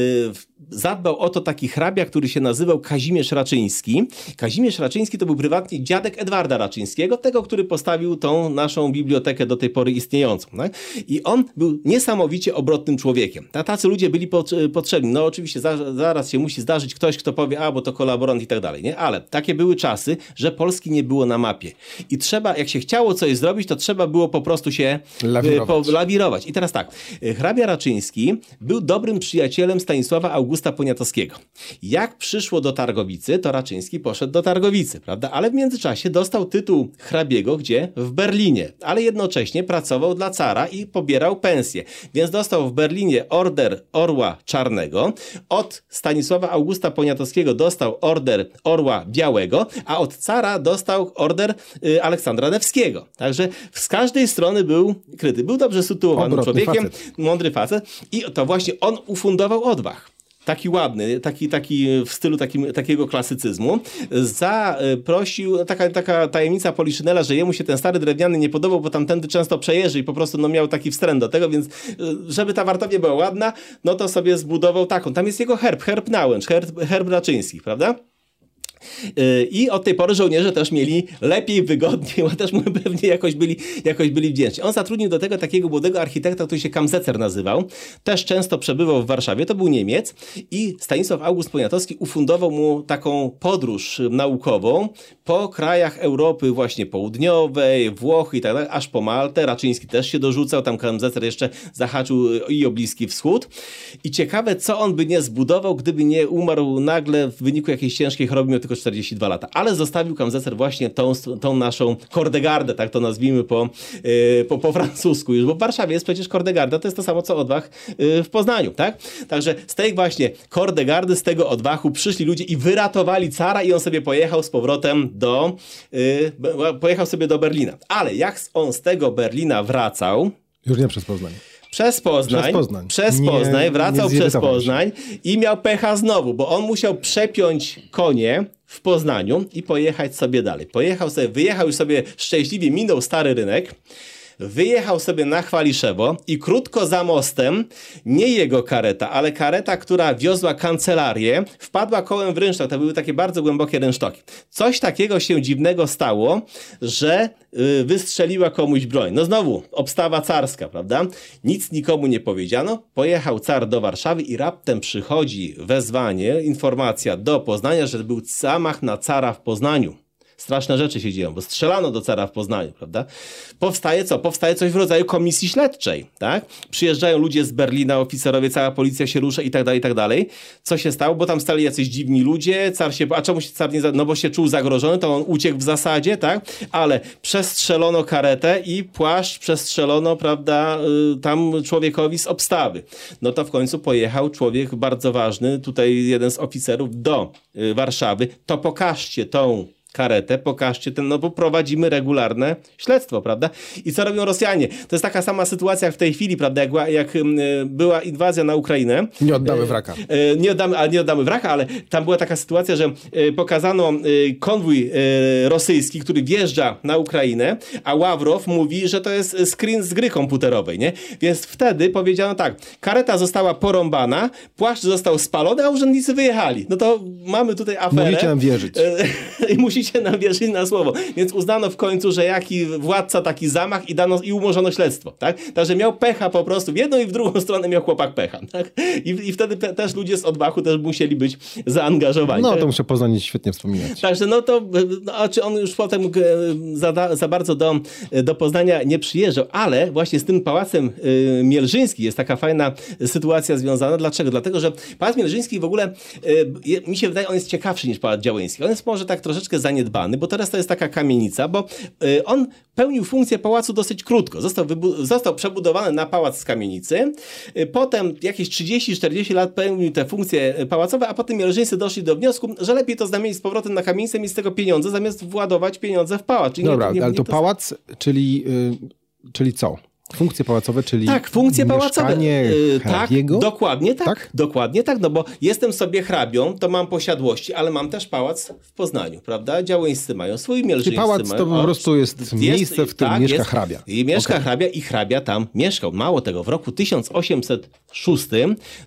zadbał o to taki hrabia, który się nazywał Kazimierz Raczyński. Kazimierz Raczyński to był prywatnie dziadek Edwarda Raczyńskiego, tego, który postawił tą naszą bibliotekę do tej pory istniejącą. Tak? I on był niesamowicie obrotnym człowiekiem. Tacy ludzie byli potrzebni. No oczywiście za, zaraz się musi zdarzyć ktoś, kto powie, a bo to kolaborant i tak dalej, nie? Ale takie były czasy, że Polski nie było na mapie. I trzeba, jak się chciało coś zrobić, to trzeba było po prostu się lawirować. lawirować. I teraz tak, hrabia Raczyński był dobrym przyjacielem Stanisława Augusta Poniatowskiego. Jak przyszło do Targowicy, to Raczyński poszedł do Targowicy, prawda? Ale w międzyczasie dostał tytuł hrabiego, gdzie? W Berlinie. Ale jednocześnie pracował dla cara i pobierał pensję. Więc dostał w Berlinie order Orła Czarnego. Od Stanisława Augusta Poniatowskiego dostał order Orła Białego, a od cara dostał order y, Aleksandra Newskiego. Także z każdej strony był kryty. Był dobrze sytuowanym człowiekiem, facet. mądry facet i to właśnie on ufundował odwach taki ładny, taki, taki w stylu takim, takiego klasycyzmu, zaprosił, taka, taka tajemnica Poliszynela, że jemu się ten stary drewniany nie podobał, bo tamtędy często przejeżdża i po prostu no, miał taki wstręt do tego, więc żeby ta wartownia była ładna, no to sobie zbudował taką. Tam jest jego herb, herb Nałęcz, herb, herb Raczyński, prawda? Y, I od tej pory żołnierze też mieli lepiej, wygodniej, też [laughs] pewnie jakoś byli, jakoś byli wdzięczni. On zatrudnił do tego takiego młodego architekta, który się Kamzecer nazywał. Też często przebywał w Warszawie, to był Niemiec i Stanisław August Poniatowski ufundował mu taką podróż naukową po krajach Europy właśnie południowej, Włochy i tak dalej, aż po Maltę. Raczyński też się dorzucał, tam Kamzecer jeszcze zahaczył i o Bliski Wschód. I ciekawe, co on by nie zbudował, gdyby nie umarł nagle w wyniku jakiejś ciężkiej choroby, tylko 42 lata. Ale zostawił Kamzecer właśnie tą, tą naszą kordegardę, tak to nazwijmy po, yy, po, po francusku już, bo w Warszawie jest przecież kordegarda, to jest to samo co odwach yy, w Poznaniu, tak? Także z tej właśnie kordegardy, z tego odwachu przyszli ludzie i wyratowali cara i on sobie pojechał z powrotem do, yy, pojechał sobie do Berlina. Ale jak on z tego Berlina wracał... Już nie przez Poznań. Przez Poznań. Przez Poznań. Przez nie, Poznań wracał przez Poznań i miał pecha znowu, bo on musiał przepiąć konie w Poznaniu i pojechać sobie dalej. Pojechał sobie, wyjechał już sobie szczęśliwie, minął stary rynek wyjechał sobie na Chwaliszewo i krótko za mostem, nie jego kareta, ale kareta, która wiozła kancelarię, wpadła kołem w rynsztok. To były takie bardzo głębokie rynsztoki. Coś takiego się dziwnego stało, że y, wystrzeliła komuś broń. No znowu, obstawa carska, prawda? Nic nikomu nie powiedziano. Pojechał car do Warszawy i raptem przychodzi wezwanie, informacja do Poznania, że był zamach na cara w Poznaniu straszne rzeczy się dzieją, bo strzelano do cara w Poznaniu, prawda? Powstaje co? Powstaje coś w rodzaju komisji śledczej, tak? Przyjeżdżają ludzie z Berlina, oficerowie, cała policja się rusza i tak dalej, i tak dalej. Co się stało? Bo tam stali jacyś dziwni ludzie, car się, a czemu się car nie, no bo się czuł zagrożony, to on uciekł w zasadzie, tak? Ale przestrzelono karetę i płaszcz przestrzelono, prawda, y, tam człowiekowi z obstawy. No to w końcu pojechał człowiek bardzo ważny, tutaj jeden z oficerów do y, Warszawy, to pokażcie tą karetę, pokażcie ten, no bo prowadzimy regularne śledztwo, prawda? I co robią Rosjanie? To jest taka sama sytuacja jak w tej chwili, prawda, jak, jak była inwazja na Ukrainę. Nie oddamy wraka. E, e, nie oddamy, ale nie oddamy wraka, ale tam była taka sytuacja, że e, pokazano konwój rosyjski, który wjeżdża na Ukrainę, a Ławrow mówi, że to jest screen z gry komputerowej, nie? Więc wtedy powiedziano tak, kareta została porąbana, płaszcz został spalony, a urzędnicy wyjechali. No to mamy tutaj aferę. Musicie nam wierzyć. [laughs] I musicie musicie nam wierzyć na słowo. Więc uznano w końcu, że jaki władca, taki zamach i dano i umorzono śledztwo, tak? Także miał pecha po prostu, w jedną i w drugą stronę miał chłopak pecha, tak? I, i wtedy te, też ludzie z odbachu też musieli być zaangażowani. No to muszę Poznań świetnie wspominać. Także no to, no, czy on już potem e, za, za bardzo do, do Poznania nie przyjeżdżał, ale właśnie z tym Pałacem y, Mielżyński jest taka fajna sytuacja związana. Dlaczego? Dlatego, że Pałac Mielżyński w ogóle, y, mi się wydaje, on jest ciekawszy niż Pałac Działyński. On jest może tak troszeczkę zaniedbany bo teraz to jest taka kamienica, bo y, on pełnił funkcję pałacu dosyć krótko. Został, został przebudowany na pałac z kamienicy, y, potem jakieś 30-40 lat pełnił te funkcje pałacowe, a potem Mielżyńcy doszli do wniosku, że lepiej to zamienić z powrotem na kamienicę, mieć z tego pieniądze, zamiast władować pieniądze w pałac. Czyli Dobra, nie, nie, ale to, to pałac, czyli, yy, czyli co? Funkcje pałacowe, czyli tak, funkcje pałacowe. Yy, tak, dokładnie tak, tak, dokładnie tak, no bo jestem sobie hrabią, to mam posiadłości, ale mam też pałac w Poznaniu, prawda? Działyńscy mają swój, mielżyńscy Czyli pałac mają, to po prostu jest, jest miejsce, w którym tak, mieszka jest, hrabia. I mieszka okay. hrabia i hrabia tam mieszkał. Mało tego, w roku 1806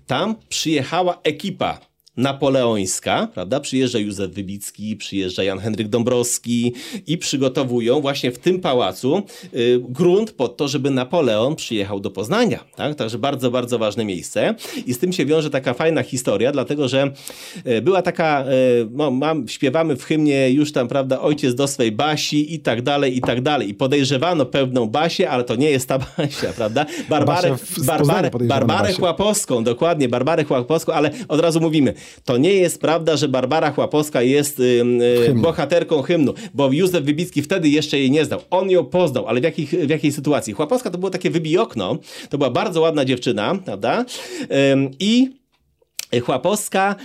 tam przyjechała ekipa napoleońska, prawda? Przyjeżdża Józef Wybicki, przyjeżdża Jan Henryk Dąbrowski i przygotowują właśnie w tym pałacu y, grunt pod to, żeby Napoleon przyjechał do Poznania, tak? Także bardzo, bardzo ważne miejsce i z tym się wiąże taka fajna historia, dlatego, że y, była taka, y, no, mam, śpiewamy w hymnie już tam, prawda, ojciec do swej Basi i tak dalej, i tak dalej i podejrzewano pewną Basię, ale to nie jest ta Basia, [laughs] prawda? Barbarę, Barbarę, Barbarę Chłapowską, dokładnie, Barbarę Chłapowską, ale od razu mówimy, to nie jest prawda, że Barbara Chłapowska jest bohaterką hymnu, bo Józef Wybicki wtedy jeszcze jej nie znał. On ją poznał, ale w, jakich, w jakiej sytuacji? Chłapowska to było takie wybiokno, to była bardzo ładna dziewczyna, prawda? I Chłapowska,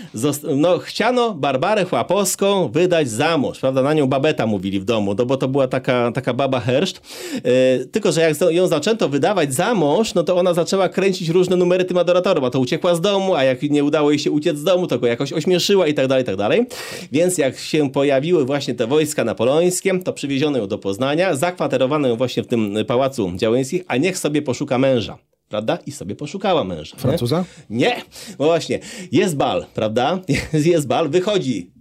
no chciano Barbarę Chłapowską wydać za mąż, prawda, na nią babeta mówili w domu, no bo to była taka, taka baba herszt, yy, tylko, że jak ją zaczęto wydawać za mąż, no to ona zaczęła kręcić różne numery tym adoratorem, a to uciekła z domu, a jak nie udało jej się uciec z domu, to go jakoś ośmieszyła i tak dalej, i tak dalej, więc jak się pojawiły właśnie te wojska napoleońskie, to przywieziono ją do Poznania, zakwaterowano ją właśnie w tym pałacu Działyńskich, a niech sobie poszuka męża prawda? I sobie poszukała męża. Francuza? Nie, nie. No właśnie. Jest bal, prawda? Jest, [laughs] jest bal, wychodzi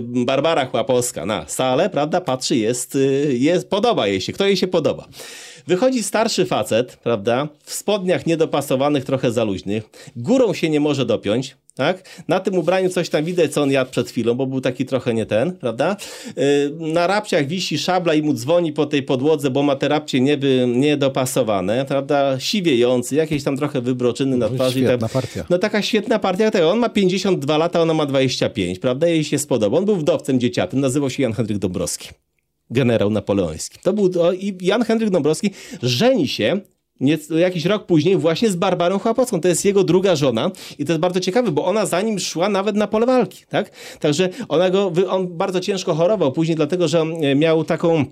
Barbara Chłapowska na salę, prawda, patrzy, jest, jest, podoba jej się, kto jej się podoba. Wychodzi starszy facet, prawda, w spodniach niedopasowanych, trochę za luźnych, górą się nie może dopiąć, tak? Na tym ubraniu coś tam widać, co on jadł przed chwilą, bo był taki trochę nie ten, prawda? Yy, na rapciach wisi szabla i mu dzwoni po tej podłodze, bo ma te rapcie nieby, niedopasowane, prawda? Siwiejący, jakieś tam trochę wybroczyny na no, twarzy. Świetna tak. partia. No taka świetna partia tego. On ma 52 lata, ona ma 25, prawda? Jej się spodoba. On był wdowcem dzieciatym, nazywał się Jan Henryk Dąbrowski generał napoleoński. To był to, i Jan Henryk Dąbrowski żeni się nie, jakiś rok później właśnie z Barbarą Chłopowską. To jest jego druga żona i to jest bardzo ciekawe, bo ona za nim szła nawet na pole walki, tak? Także ona go, on bardzo ciężko chorował później, dlatego że miał taką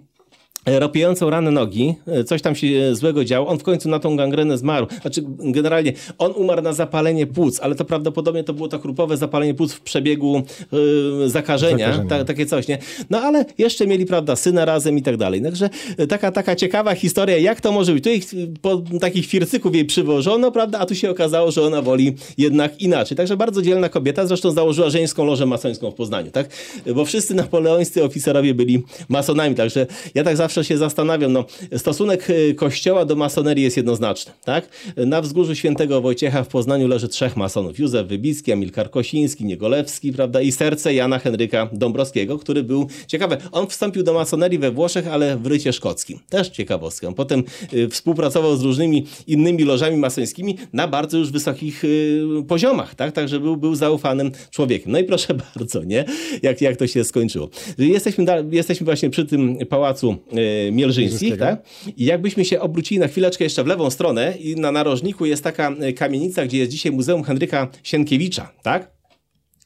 Ropiejącą ranę nogi, e, coś tam się e, złego działo, on w końcu na tą gangrenę zmarł. Znaczy, generalnie on umarł na zapalenie płuc, ale to prawdopodobnie to było to grupowe zapalenie płuc w przebiegu yy, zakażenia, zakażenia. Ta, takie coś, nie? No ale jeszcze mieli, prawda, syna razem i tak dalej. Także taka, taka ciekawa historia, jak to może być. Tutaj po takich fircyków jej przywożono, prawda, a tu się okazało, że ona woli jednak inaczej. Także bardzo dzielna kobieta, zresztą założyła żeńską lożę masońską w Poznaniu, tak? Bo wszyscy napoleońscy oficerowie byli masonami, także ja tak zawsze zawsze się zastanawiam, no, stosunek y, kościoła do masonerii jest jednoznaczny. Tak? Na wzgórzu świętego Wojciecha w Poznaniu leży trzech masonów. Józef Wybicki, Amilkar Kosiński, Niegolewski, prawda? I serce Jana Henryka Dąbrowskiego, który był, ciekawe, on wstąpił do masonerii we Włoszech, ale w rycie szkockim. Też ciekawostka. Potem y, współpracował z różnymi innymi lożami masońskimi na bardzo już wysokich y, poziomach, tak? Także był, był zaufanym człowiekiem. No i proszę [laughs] bardzo, nie? Jak, jak to się skończyło. Jesteśmy, jesteśmy właśnie przy tym pałacu Mielżyńskich, tak? I jakbyśmy się obrócili na chwileczkę jeszcze w lewą stronę i na narożniku jest taka y, kamienica, gdzie jest dzisiaj Muzeum Henryka Sienkiewicza, tak?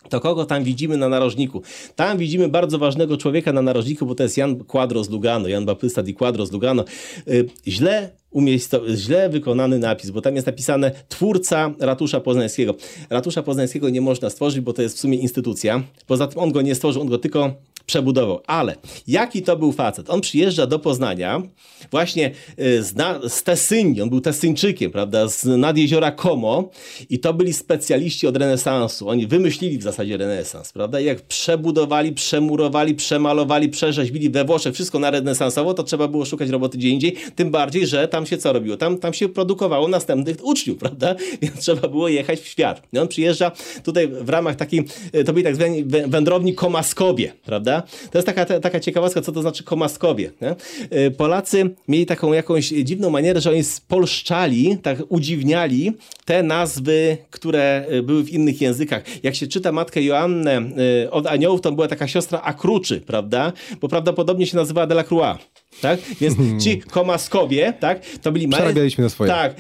To kogo tam widzimy na narożniku? Tam widzimy bardzo ważnego człowieka na narożniku, bo to jest Jan Quadros Lugano, Jan Baptysta di Quadros Lugano. Y, źle umiejsco... źle wykonany napis, bo tam jest napisane twórca ratusza poznańskiego. Ratusza poznańskiego nie można stworzyć, bo to jest w sumie instytucja. Poza tym on go nie stworzył, on go tylko przebudował. Ale jaki to był facet? On przyjeżdża do Poznania właśnie y, z, na, z Tesyni, on był Tesyńczykiem, prawda, z nad jeziora Como i to byli specjaliści od renesansu. Oni wymyślili w zasadzie renesans, prawda? I jak przebudowali, przemurowali, przemalowali, przerzeźbili we Włoszech wszystko na renesansowo, to trzeba było szukać roboty gdzie indziej, tym bardziej, że tam się co robiło? Tam, tam się produkowało następnych uczniów, prawda? [laughs] Więc trzeba było jechać w świat. I on przyjeżdża tutaj w ramach takiej, y, to byli tak zwani wędrowni komaskowie, prawda? To jest taka, taka ciekawostka, co to znaczy komaskowie. Nie? Y, Polacy mieli taką jakąś dziwną manierę, że oni spolszczali, tak udziwniali te nazwy, które y, były w innych językach. Jak się czyta Matkę Joannę y, od aniołów, to była taka siostra Akruczy, prawda? Bo prawdopodobnie się nazywała Delacroix. Tak? Więc ci komaskowie, tak? To byli maestri... na swoje. Tak.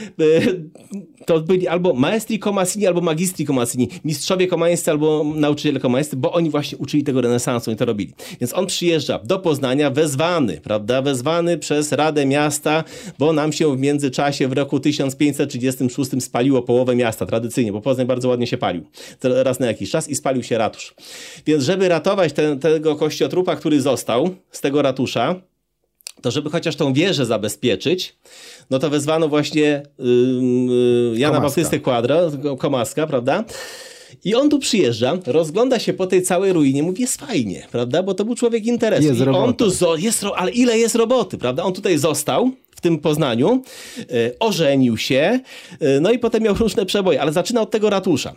To byli albo maestri komasini, albo magistri komasini. Mistrzowie komańscy albo nauczyciele komańscy, bo oni właśnie uczyli tego renesansu i to robili. Więc on przyjeżdża do Poznania wezwany, prawda? Wezwany przez Radę Miasta, bo nam się w międzyczasie w roku 1536 spaliło połowę miasta, tradycyjnie, bo Poznań bardzo ładnie się palił. Raz na jakiś czas i spalił się ratusz. Więc żeby ratować ten, tego kościotrupa, który został z tego ratusza, to żeby chociaż tą wieżę zabezpieczyć, no to wezwano właśnie yy, Jana Baptystę Quadro, Komaska, prawda? I on tu przyjeżdża, rozgląda się po tej całej ruinie, mówi, jest fajnie, prawda? Bo to był człowiek interesu. Jest I on tu jest, ale ile jest roboty, prawda? On tutaj został, w tym Poznaniu, e, ożenił się, e, no i potem miał różne przeboje, ale zaczyna od tego ratusza.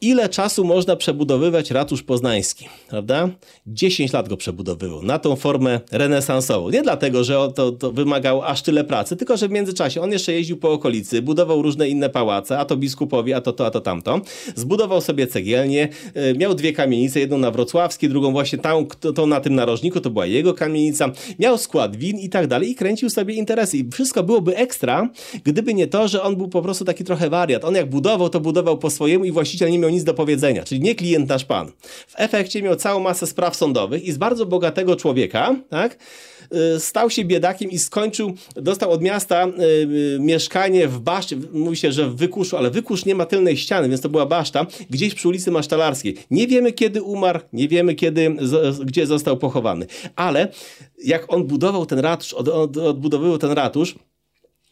Ile czasu można przebudowywać ratusz poznański, prawda? 10 lat go przebudowywał na tą formę renesansową. Nie dlatego, że to, to wymagało aż tyle pracy, tylko że w międzyczasie on jeszcze jeździł po okolicy, budował różne inne pałace, a to biskupowi, a to to, a to tamto. Zbudował sobie cegielnię, e, miał dwie kamienice, jedną na Wrocławskiej, drugą właśnie to, to na tym narożniku, to była jego kamienica. Miał skład win i tak dalej i kręcił sobie interesy i wszystko byłoby ekstra, gdyby nie to, że on był po prostu taki trochę wariat. On jak budował, to budował po swojemu i właściciel nie miał nic do powiedzenia, czyli nie klient nasz pan. W efekcie miał całą masę spraw sądowych i z bardzo bogatego człowieka, tak, y, stał się biedakiem i skończył, dostał od miasta y, y, mieszkanie w baszcie, mówi się, że w Wykuszu, ale Wykusz nie ma tylnej ściany, więc to była baszta, gdzieś przy ulicy Masztalarskiej. Nie wiemy kiedy umarł, nie wiemy kiedy, gdzie został pochowany, ale jak on budował ten ratusz, od, od, odbudowywał ten ratusz,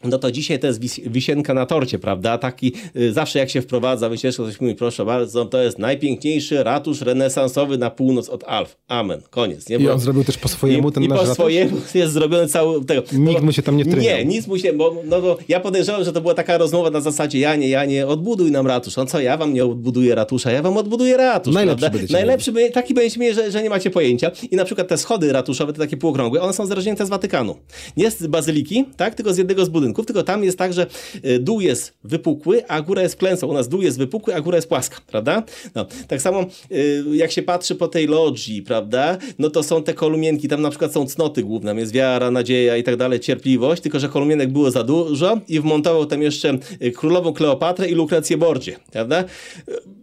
no to dzisiaj to jest wisienka na torcie, prawda? Taki y, zawsze jak się wprowadza wycieczkę, ktoś mówi, proszę bardzo, to jest najpiękniejszy ratusz renesansowy na północ od Alf. Amen. Koniec. Nie? Bo... I on zrobił też po swojemu I, ten I po swojemu [laughs] jest zrobiony cały tego. Nikt mu się tam nie wtryniał. Nie, nic mu się, bo no, bo ja podejrzewam, że to była taka rozmowa na zasadzie Janie, Janie, odbuduj nam ratusz. On co, ja wam nie odbuduję ratusza, ja wam odbuduję ratusz. Najlepszy Najlepszy by, taki będzie mieć, że, że nie macie pojęcia. I na przykład te schody ratuszowe, te takie półokrągłe, one są zarażnięte z Watykanu. Nie z bazyliki, tak, tylko z jednego z budynków, tylko tam jest tak, że y, dół jest wypukły, a góra jest klęsą. U nas dół jest wypukły, a góra jest płaska, prawda? No, tak samo y, jak się patrzy po tej logii, prawda, no to są te kolumienki, tam na przykład są cnoty główne, jest wiara, nadzieja i tak dalej, cierpliwość, tylko że kolumienek było za dużo i wmontował tam jeszcze y, królową Kleopatrę i Lukrecję Bordzie, prawda?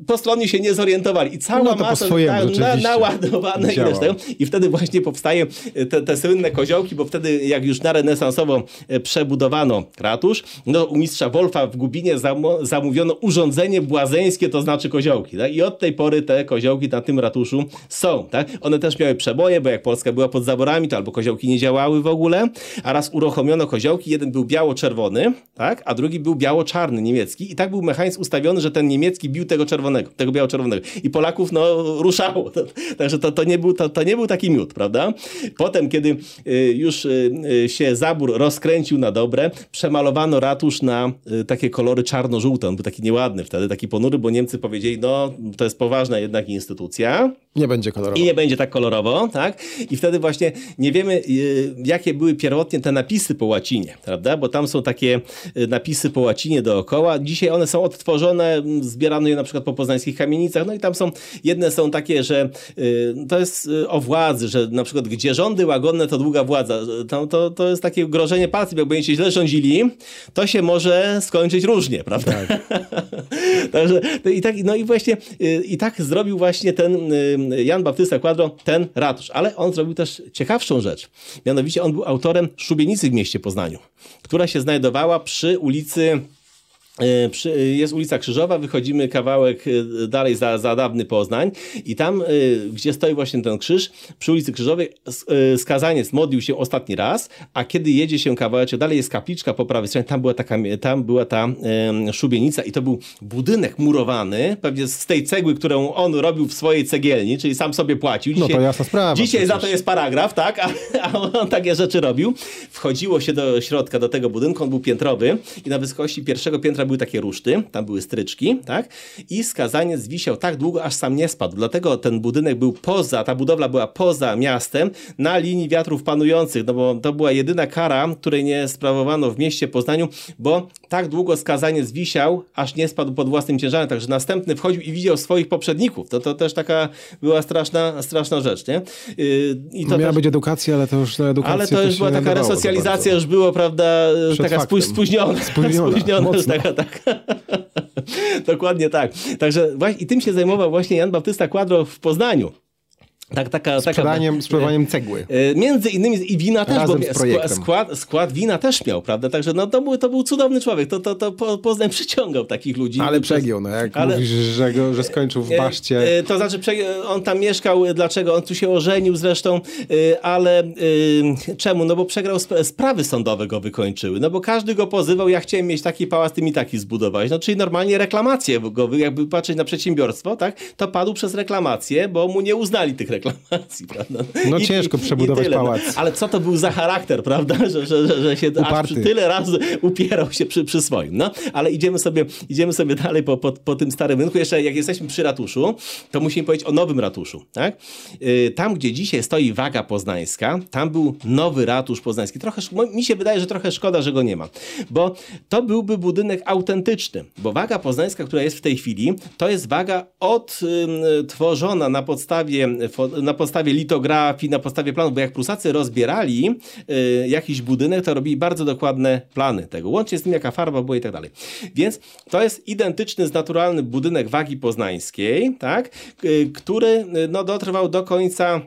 Postronni się nie zorientowali i cała no masa swojemu, na, naładowana i resztę. I wtedy właśnie powstaje te, te słynne koziołki, bo wtedy jak już na renesansowo przebudowano ratusz, no u mistrza Wolfa w Gubinie zamówiono urządzenie błazeńskie, to znaczy koziołki. Tak? I od tej pory te koziołki na tym ratuszu są. Tak? One też miały przeboje, bo jak Polska była pod zaborami, to albo koziołki nie działały w ogóle, a raz uruchomiono koziołki, jeden był biało-czerwony, tak? a drugi był biało-czarny, niemiecki i tak był mechanizm ustawiony, że ten niemiecki bił tego czerwonego, tego biało-czerwonego. I Polaków no ruszało. Także to, to, nie był, to, to nie był taki miód, prawda? Potem, kiedy y, już y, y, się zabór rozkręcił na dobre, przemalowano ratusz na y, takie kolory czarno-żółte. On był taki nieładny wtedy, taki ponury, bo Niemcy powiedzieli, no to jest poważna jednak instytucja. Nie będzie kolorowo. I nie będzie tak kolorowo, tak? I wtedy właśnie nie wiemy, y, jakie były pierwotnie te napisy po łacinie, prawda? Bo tam są takie y, napisy po łacinie dookoła. Dzisiaj one są odtworzone, zbierano je na przykład po poznańskich kamienicach, no i tam są, jedne są takie, że to jest o władzy, że na przykład gdzie rządy łagodne, to długa władza. To, to, to jest takie grożenie partii, jak będziecie źle rządzili, to się może skończyć różnie, prawda? Tak. [laughs] Także i tak, no i właśnie y, i tak zrobił właśnie ten y, Jan Baptysta Quadro ten ratusz, ale on zrobił też ciekawszą rzecz. Mianowicie on był autorem szubienicy w mieście Poznaniu, która się znajdowała przy ulicy jest ulica Krzyżowa, wychodzimy kawałek e, dalej za, za dawny Poznań i tam, gdzie stoi właśnie ten krzyż, przy ulicy Krzyżowej skazaniec modlił się ostatni raz, a kiedy jedzie się kawałek dalej jest kapliczka po prawej stronie, tam była, taka, tam była ta szubienica i to był budynek murowany, pewnie z tej cegły, którą on robił w swojej cegielni, czyli sam sobie płacił. Dzisiaj, no to jasna sprawa. Dzisiaj przecież. za to jest paragraf, tak? A, a on takie rzeczy robił. Wchodziło się do środka, do tego budynku, on był piętrowy i na wysokości pierwszego piętra były takie ruszty, tam były stryczki, tak? I skazaniec wisiał tak długo, aż sam nie spadł. Dlatego ten budynek był poza, ta budowla była poza miastem, na linii wiatrów panujących, no bo to była jedyna kara, której nie sprawowano w mieście Poznaniu, bo tak długo skazaniec wisiał, aż nie spadł pod własnym ciężarem, także następny wchodził i widział swoich poprzedników. To, to też taka była straszna, straszna rzecz, nie? Yy, I to Miała też... być edukacja, ale to już na edukację Ale to już była taka resocjalizacja, już było, prawda, Przed taka faktem. spóźniona. [laughs] Spóźniona, spóźniona taka, tak. [laughs] Dokładnie tak. Także i tym się zajmował właśnie Jan Baptysta Quadro w Poznaniu. Tak, taka, sprzedaniem, taka, cegły. E, między innymi i wina też, Razem bo skład, skład wina też miał, prawda? Także no, to, był, to był cudowny człowiek. To, to, to Poznań przyciągał takich ludzi. Ale przegiął, no jak ale, mówisz, że, go, że skończył w e, baszcie. E, to znaczy, on tam mieszkał, dlaczego? On tu się ożenił zresztą, ale czemu? No bo przegrał sprawy sądowe go wykończyły. No bo każdy go pozywał, ja chciałem mieć taki pałac, ty mi taki zbudowałeś. No czyli normalnie reklamacje go, jakby patrzeć na przedsiębiorstwo, tak? To padł przez reklamację, bo mu nie uznali tych reklamacji, prawda? No I, ciężko przebudować tyle, no. pałac. No. Ale co to był za charakter, prawda? Że, że, że, że się aż przy tyle razy upierał się przy, przy swoim. No, ale idziemy sobie, idziemy sobie dalej po, po, po tym starym rynku. Jeszcze jak jesteśmy przy ratuszu, to musimy powiedzieć o nowym ratuszu. Tak? Y, tam, gdzie dzisiaj stoi waga poznańska, tam był nowy ratusz poznański. Trochę, mi się wydaje, że trochę szkoda, że go nie ma. Bo to byłby budynek autentyczny. Bo waga poznańska, która jest w tej chwili, to jest waga odtworzona na podstawie na podstawie litografii, na podstawie planów, bo jak Prusacy rozbierali y, jakiś budynek, to robili bardzo dokładne plany tego, łącznie z tym jaka farba była i tak dalej. Więc to jest identyczny, naturalny budynek wagi poznańskiej, tak, y, który y, no, dotrwał do końca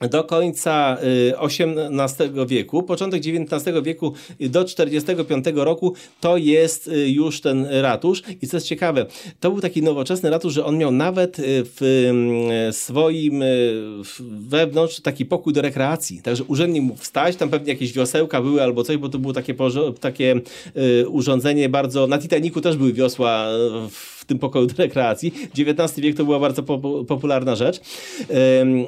do końca XVIII wieku, początek XIX wieku do 45 roku to jest już ten ratusz. I co jest ciekawe, to był taki nowoczesny ratusz, że on miał nawet w swoim wewnątrz taki pokój do rekreacji, także urzędnik mógł wstać, tam pewnie jakieś wiosełka były albo coś, bo to było takie, takie urządzenie bardzo, na Titaniku też były wiosła w tym pokoju do rekreacji. XIX wiek to była bardzo po, popularna rzecz.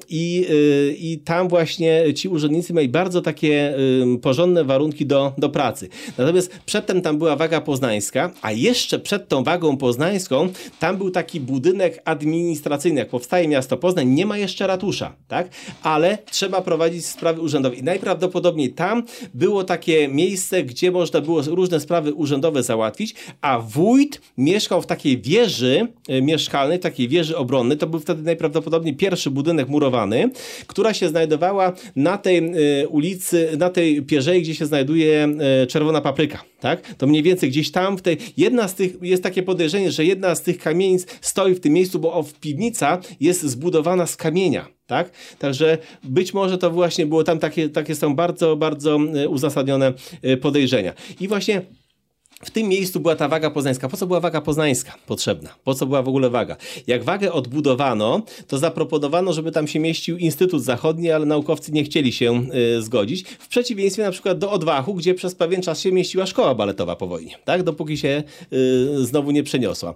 I, y, I tam właśnie ci urzędnicy mieli bardzo takie porządne warunki do, do pracy. Natomiast przedtem tam była waga poznańska, a jeszcze przed tą wagą poznańską tam był taki budynek administracyjny. Jak powstaje miasto Poznań, nie ma jeszcze ratusza, tak? Ale trzeba prowadzić sprawy urzędowe. I najprawdopodobniej tam było takie miejsce, gdzie można było różne sprawy urzędowe załatwić, a wójt mieszkał w takiej wieży e, mieszkalnej, takiej wieży obronnej. To był wtedy najprawdopodobniej pierwszy budynek murowany, która się znajdowała na tej e, ulicy, na tej pierzei, gdzie się znajduje e, czerwona papryka. Tak? To mniej więcej gdzieś tam w tej, jedna z tych, jest takie podejrzenie, że jedna z tych kamienic stoi w tym miejscu, bo piwnica jest zbudowana z kamienia. Tak? Także być może to właśnie było tam takie, takie są bardzo, bardzo uzasadnione podejrzenia. I właśnie w tym miejscu była ta waga poznańska. Po co była waga poznańska potrzebna? Po co była w ogóle waga? Jak wagę odbudowano, to zaproponowano, żeby tam się mieścił Instytut Zachodni, ale naukowcy nie chcieli się y, zgodzić. W przeciwieństwie na przykład do Odwachu, gdzie przez pewien czas się mieściła szkoła baletowa po wojnie, tak? dopóki się y, znowu nie przeniosła.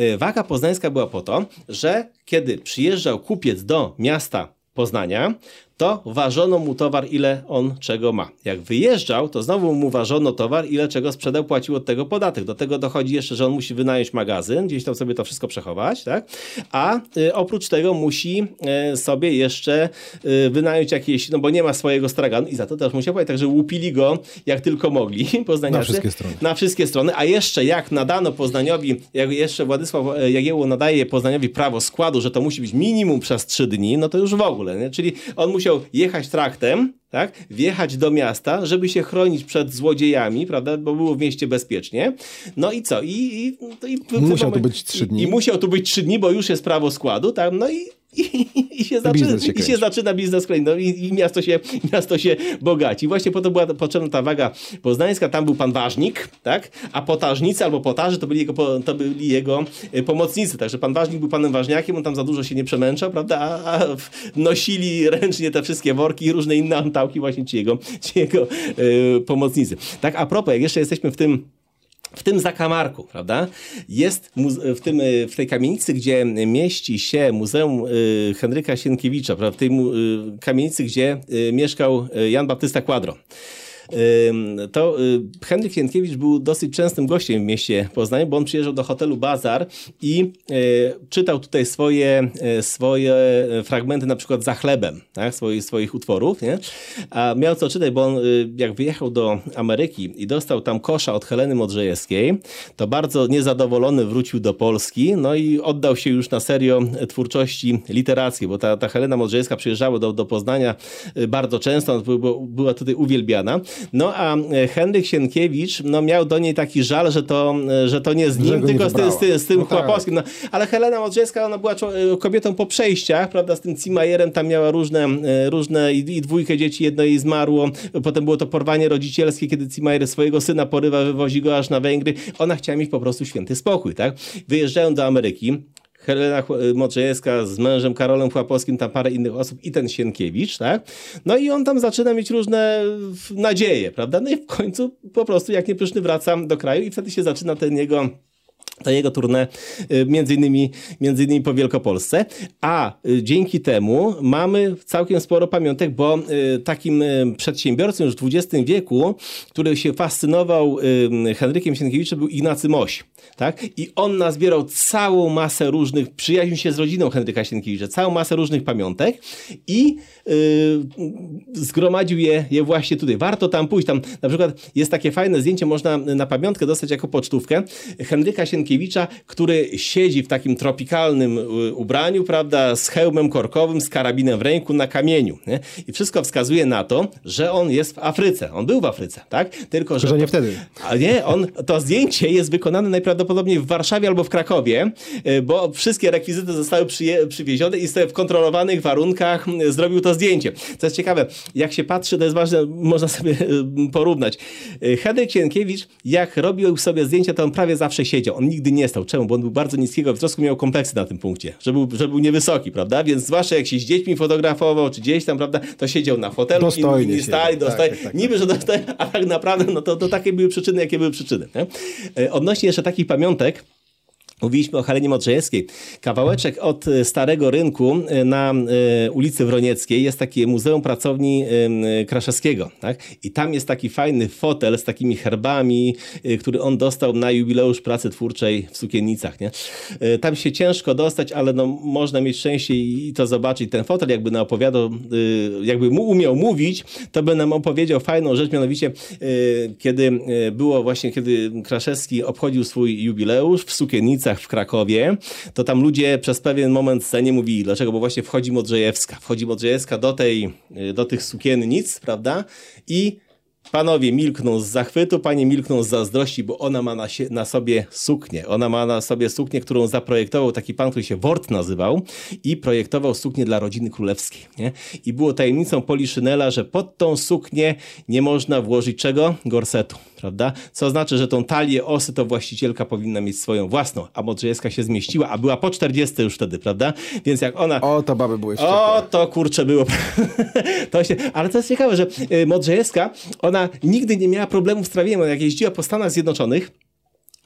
Y, waga poznańska była po to, że kiedy przyjeżdżał kupiec do miasta Poznania, to ważono mu towar, ile on czego ma. Jak wyjeżdżał, to znowu mu ważono towar, ile czego sprzedał, płacił od tego podatek. Do tego dochodzi jeszcze, że on musi wynająć magazyn, gdzieś tam sobie to wszystko przechować, tak? A y, oprócz tego musi y, sobie jeszcze y, wynająć jakieś, no bo nie ma swojego straganu i za to też musiał płacić, także łupili go jak tylko mogli [laughs] poznaniacy. Na wszystkie strony. Na wszystkie strony, a jeszcze jak nadano Poznaniowi, jak jeszcze Władysław e, Jagiełło nadaje Poznaniowi prawo składu, że to musi być minimum przez trzy dni, no to już w ogóle, nie? Czyli on musi musiał jechać traktem, tak, wjechać do miasta, żeby się chronić przed złodziejami, prawda, bo było w mieście bezpiecznie. No i co? I, i, i musiał tu być trzy dni. I, I musiał tu być trzy dni, bo już jest prawo składu, tak, no i i, i, się, zaczyna, się, i się zaczyna biznes kolejny. No i, i, miasto, się, miasto się bogaci. Właśnie po to była potrzebna ta waga poznańska. Tam był pan ważnik, tak? a potażnicy albo potarzy to byli jego, to byli jego e, pomocnicy. Także pan ważnik był panem ważniakiem, on tam za dużo się nie przemęczał, prawda? A, a nosili ręcznie te wszystkie worki i różne inne antałki właśnie ci jego, ci jego yy, pomocnicy. Tak, a propos, jak jeszcze jesteśmy w tym w tym zakamarku, prawda, jest w, tym, y, w tej kamienicy, gdzie mieści się Muzeum y, Henryka Sienkiewicza, prawda, w tej y, kamienicy, gdzie mieszkał Jan Baptysta Quadro to y, Henryk Jędkiewicz był dosyć częstym gościem w mieście Poznań, bo on przyjeżdżał do hotelu Bazar i y, czytał tutaj swoje, y, swoje fragmenty na przykład za chlebem, tak? swoich, swoich utworów. Nie? A miał co czytać, bo on jak wyjechał do Ameryki i dostał tam kosza od Heleny Modrzejewskiej, to bardzo niezadowolony wrócił do Polski, no i oddał się już na serio twórczości literackiej, bo ta, ta Helena Modrzejewska przyjeżdżała do, do Poznania bardzo często, była tutaj uwielbiana. No a e, Henryk Sienkiewicz no, miał do niej taki żal, że to, e, że to nie z nim, tylko z, z, z, tym no chłopowskim. Tak. No, ale Helena Modrzejewska, ona była e, kobietą po przejściach, prawda, z tym Cimajerem tam miała różne, różne i, i dwójkę dzieci, jedno jej zmarło, potem było to porwanie rodzicielskie, kiedy Cimajer swojego syna porywa, wywozi go aż na Węgry. Ona chciała mieć po prostu święty spokój, tak? Wyjeżdżają do Ameryki, Helena Modrzejewska z mężem Karolem Chłapowskim, tam parę innych osób i ten Sienkiewicz, tak? No i on tam zaczyna mieć różne nadzieje, prawda? No i w końcu po prostu jak niepyszny wraca do kraju i wtedy się zaczyna ten jego to jego turnę y, między innymi, między innymi po Wielkopolsce, a y, dzięki temu mamy całkiem sporo pamiątek, bo y, takim przedsiębiorcą już w XX wieku, który się fascynował Henrykiem Sienkiewiczem był Ignacy Moś. Tak? I on nazbierał całą masę różnych, przyjaźnił się z rodziną Henryka Sienkiewicza, całą masę różnych pamiątek i zgromadził je, je właśnie tutaj. Warto tam pójść. Tam na przykład jest takie fajne zdjęcie, można na pamiątkę dostać jako pocztówkę Henryka Sienkiewicza Sienkiewicza, który siedzi w takim tropikalnym y, ubraniu, prawda, z hełmem korkowym, z karabinem w ręku na kamieniu. Nie? I wszystko wskazuje na to, że on jest w Afryce. On był w Afryce, tak? Tylko, że, że nie to, wtedy. A nie, on, to zdjęcie jest wykonane najprawdopodobniej w Warszawie albo w Krakowie, y, bo wszystkie rekwizyty zostały przyje, przywiezione i sobie w kontrolowanych warunkach y, zrobił to zdjęcie. Co jest ciekawe, jak się patrzy, to jest ważne, można sobie porównać. Henryk Sienkiewicz, jak robił sobie zdjęcia, to on prawie zawsze siedział. On nigdy nie stał. Czemu? Bo on był bardzo niskiego wzrostu, miał kompleksy na tym punkcie, że był, że był niewysoki, prawda? Więc zwłaszcza jak się z dziećmi fotografował, czy gdzieś tam, prawda, to siedział na fotelu, dostojnie inni stali, dostali. Tak, tak, tak, Niby, że dostali, a tak naprawdę, no to, to takie były przyczyny, jakie były przyczyny. Nie? E, odnośnie jeszcze takich pamiątek, Mówiliśmy o Helenie Modrzejewskiej. Kawałeczek od e, Starego Rynku e, na e, ulicy Wronieckiej jest takie Muzeum Pracowni Kraszewskiego. Tak? I tam jest taki fajny fotel z takimi herbami, który on dostał na jubileusz pracy twórczej w Sukiennicach. Nie? Tam się ciężko dostać, ale no, można mieć szczęście i to zobaczyć. Ten fotel jakby nam opowiadał, jakby mu umiał mówić, to by nam opowiedział fajną rzecz, mianowicie kiedy było właśnie, kiedy Kraszewski obchodził swój jubileusz w Sukiennicach w Krakowie, to tam ludzie przez pewien moment scenie mówili, dlaczego? Bo właśnie wchodzi Modrzejewska. Wchodzi Modrzejewska do, tej, do tych sukiennic, prawda? I Panowie milkną z zachwytu, panie milkną z zazdrości, bo ona ma na, na, sobie suknię. Ona ma na sobie suknię, którą zaprojektował taki pan, który się Wort nazywał i projektował suknię dla rodziny królewskiej. Nie? I było tajemnicą Poliszynela, że pod tą suknię nie można włożyć czego? Gorsetu prawda? Co znaczy, że tą talię osy to właścicielka powinna mieć swoją własną, a Modrzejewska się zmieściła, a była po 40 już wtedy, prawda? Więc jak ona... O, to baby były wściekłe. O, to kurcze było. [laughs] to się... Ale to jest ciekawe, że y, Modrzejewska, ona nigdy nie miała problemów z trawieniem. Jak jeździła po Stanach Zjednoczonych,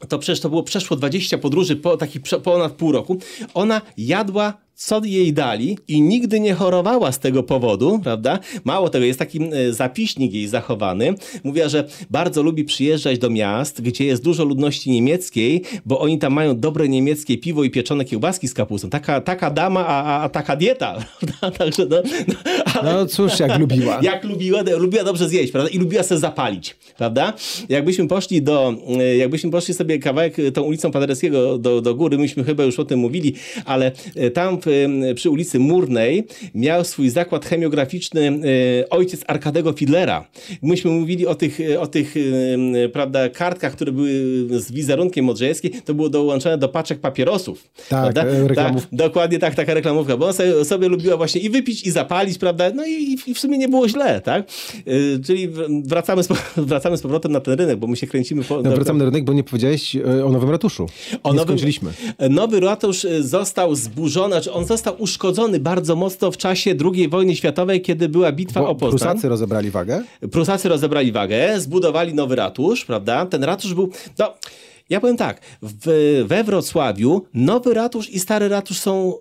to przecież to było przeszło 20 podróży po takich ponad pół roku. Ona jadła co jej dali i nigdy nie chorowała z tego powodu, prawda? Mało tego, jest taki e, zapiśnik jej zachowany. Mówiła, że bardzo lubi przyjeżdżać do miast, gdzie jest dużo ludności niemieckiej, bo oni tam mają dobre niemieckie piwo i pieczone kiełbaski z kapustą. Taka, taka dama, a, a taka dieta, [laughs] prawda? Także no, no, ale, no cóż, jak lubiła. [laughs] Jak lubiła, lubiła dobrze zjeść, prawda? I lubiła sobie zapalić, prawda? Jakbyśmy poszli do, e, jakbyśmy poszli sobie kawałek tą ulicą Paderewskiego do, do góry, myśmy chyba już o tym mówili, ale e, tam przy ulicy Murnej miał swój zakład chemiograficzny e, ojciec Arkadego Fidlera. Myśmy mówili o tych, o tych e, prawda, kartkach, które były z wizerunkiem Modrzejewskiej, to było dołączone do paczek papierosów. Tak? E, tak, dokładnie tak, taka reklamówka, bo ona sobie, sobie, lubiła właśnie i wypić, i zapalić, prawda, no i, i w sumie nie było źle, tak? Czyli wracamy z, [laughs] wracamy z powrotem na ten rynek, bo my się kręcimy... Po, no, wracamy na rynek, bo nie powiedziałeś o nowym ratuszu. O nie nowym, skończyliśmy. Nowy ratusz został zburzony, znaczy on został uszkodzony bardzo mocno w czasie II wojny światowej, kiedy była bitwa Bo o Poznań. Prusacy rozebrali wagę? Prusacy rozebrali wagę, zbudowali nowy ratusz, prawda? Ten ratusz był... No, ja powiem tak, w, we Wrocławiu nowy ratusz i stary ratusz są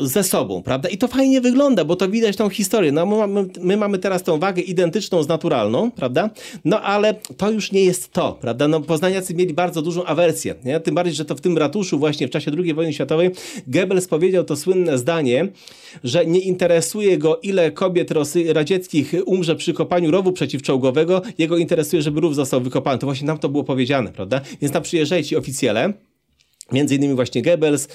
ze sobą, prawda? I to fajnie wygląda, bo to widać tą historię. No, my, mamy, my mamy teraz tą wagę identyczną z naturalną, prawda? No ale to już nie jest to, prawda? No poznaniacy mieli bardzo dużą awersję, nie? Tym bardziej, że to w tym ratuszu właśnie w czasie II wojny światowej Goebbels powiedział to słynne zdanie, że nie interesuje go ile kobiet Rosy, radzieckich umrze przy kopaniu rowu przeciwczołgowego, jego interesuje, żeby rów został wykopany. To właśnie nam to było powiedziane, prawda? Więc tam przyjeżdżali ci oficjele, Między innymi właśnie Goebbels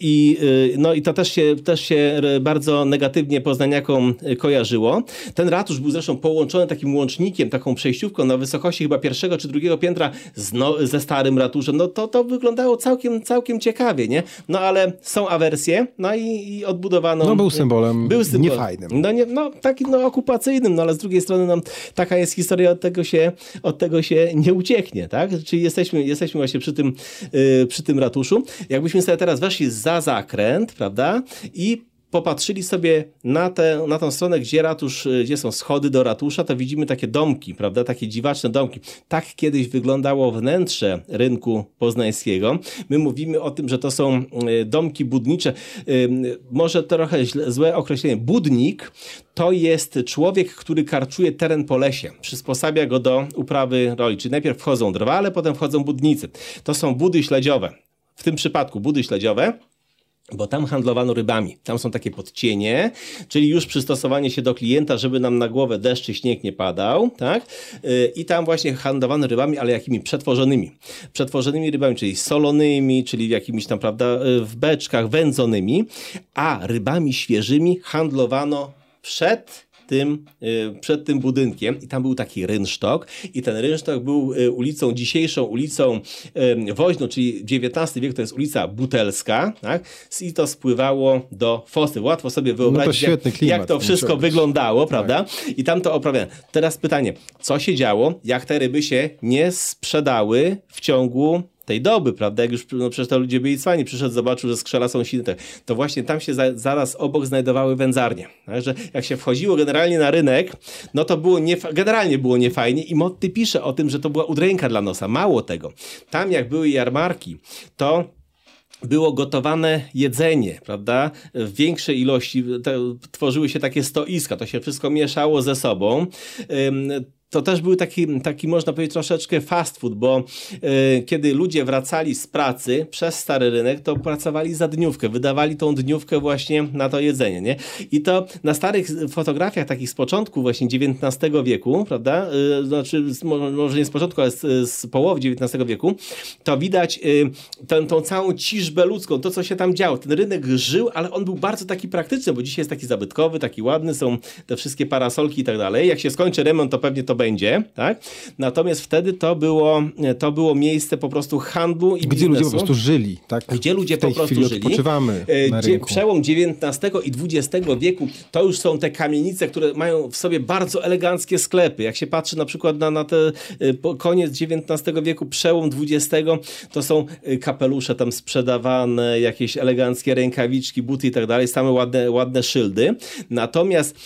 i, y, no i to też się, też się bardzo negatywnie poznaniakom y, kojarzyło. Ten ratusz był zresztą połączony takim łącznikiem, taką przejściówką na wysokości chyba pierwszego czy drugiego piętra z no, ze starym ratuszem. No to, to wyglądało całkiem, całkiem ciekawie, nie? No ale są awersje, no i, i odbudowano... No był symbolem był symbol, niefajnym. No, nie, no takim no, okupacyjnym, no ale z drugiej strony no, taka jest historia, od tego się, od tego się nie ucieknie, tak? Czyli jesteśmy, jesteśmy właśnie przy tym yy, przy tym ratuszu. Jakbyśmy sobie teraz weszli za zakręt, prawda, i popatrzyli sobie na, tę, na tą stronę, gdzie ratusz, gdzie są schody do ratusza, to widzimy takie domki, prawda, takie dziwaczne domki. Tak kiedyś wyglądało wnętrze rynku poznańskiego. My mówimy o tym, że to są e, domki budnicze. E, może trochę złe określenie. Budnik to jest człowiek, który karczuje teren po lesie, przysposabia go do uprawy roli. Czyli najpierw wchodzą drwale, potem wchodzą budnicy. To są budy śledziowe. W tym przypadku budy śledziowe bo tam handlowano rybami. Tam są takie podcienie, czyli już przystosowanie się do klienta, żeby nam na głowę deszcz czy śnieg nie padał, tak? Y, I tam właśnie handlowano rybami, ale jakimi przetworzonymi. Przetworzonymi rybami, czyli solonymi, czyli jakimiś tam, prawda, y, w beczkach, wędzonymi, a rybami świeżymi handlowano przed tym, y, przed tym budynkiem i tam był taki rynsztok i ten rynsztok był y, ulicą, dzisiejszą ulicą Woźną, czyli XIX wiek to jest ulica Butelska, tak? I to spływało do Fosy. Łatwo sobie wyobrazić, no jak, jak, to wszystko wyglądało, tak. prawda? I tam to oprawiano. Teraz pytanie, co się działo, jak te ryby się nie sprzedały w ciągu tej doby, prawda? Jak już no, przecież to ludzie byli cwani, przyszedł, zobaczył, że skrzela są silne, to właśnie tam się za, zaraz obok znajdowały wędzarnie. Tak? Że jak się wchodziło generalnie na rynek, no to było nie, generalnie było niefajnie i Motty pisze o tym, że to była udręka dla nosa. Mało tego. Tam jak były jarmarki, to było gotowane jedzenie, prawda? W większej ilości tworzyły się takie stoiska, to się wszystko mieszało ze sobą to też był taki, taki, można powiedzieć, troszeczkę fast food, bo y, kiedy ludzie wracali z pracy przez stary rynek, to pracowali za dniówkę, wydawali tą dniówkę właśnie na to jedzenie, nie? I to na starych fotografiach takich z początku właśnie XIX wieku, prawda? Y, znaczy, z, może nie z początku, ale z, z połowy XIX wieku, to widać y, tę, tą całą ciżbę ludzką, to co się tam działo. Ten rynek żył, ale on był bardzo taki praktyczny, bo dzisiaj jest taki zabytkowy, taki ładny, są te wszystkie parasolki i tak dalej. Jak się skończy remont, to pewnie to będzie, tak? Natomiast wtedy to było, to było miejsce po prostu handlu i Gdzie biznesu. ludzie po prostu żyli, tak? Gdzie ludzie po prostu żyli. odpoczywamy e, na rynku. Przełom XIX i XX wieku to już są te kamienice, które mają w sobie bardzo eleganckie sklepy. Jak się patrzy na przykład na, na te e, koniec XIX wieku, przełom XX, to są e, kapelusze tam sprzedawane, jakieś eleganckie rękawiczki, buty i tak dalej, same ładne, ładne szyldy. Natomiast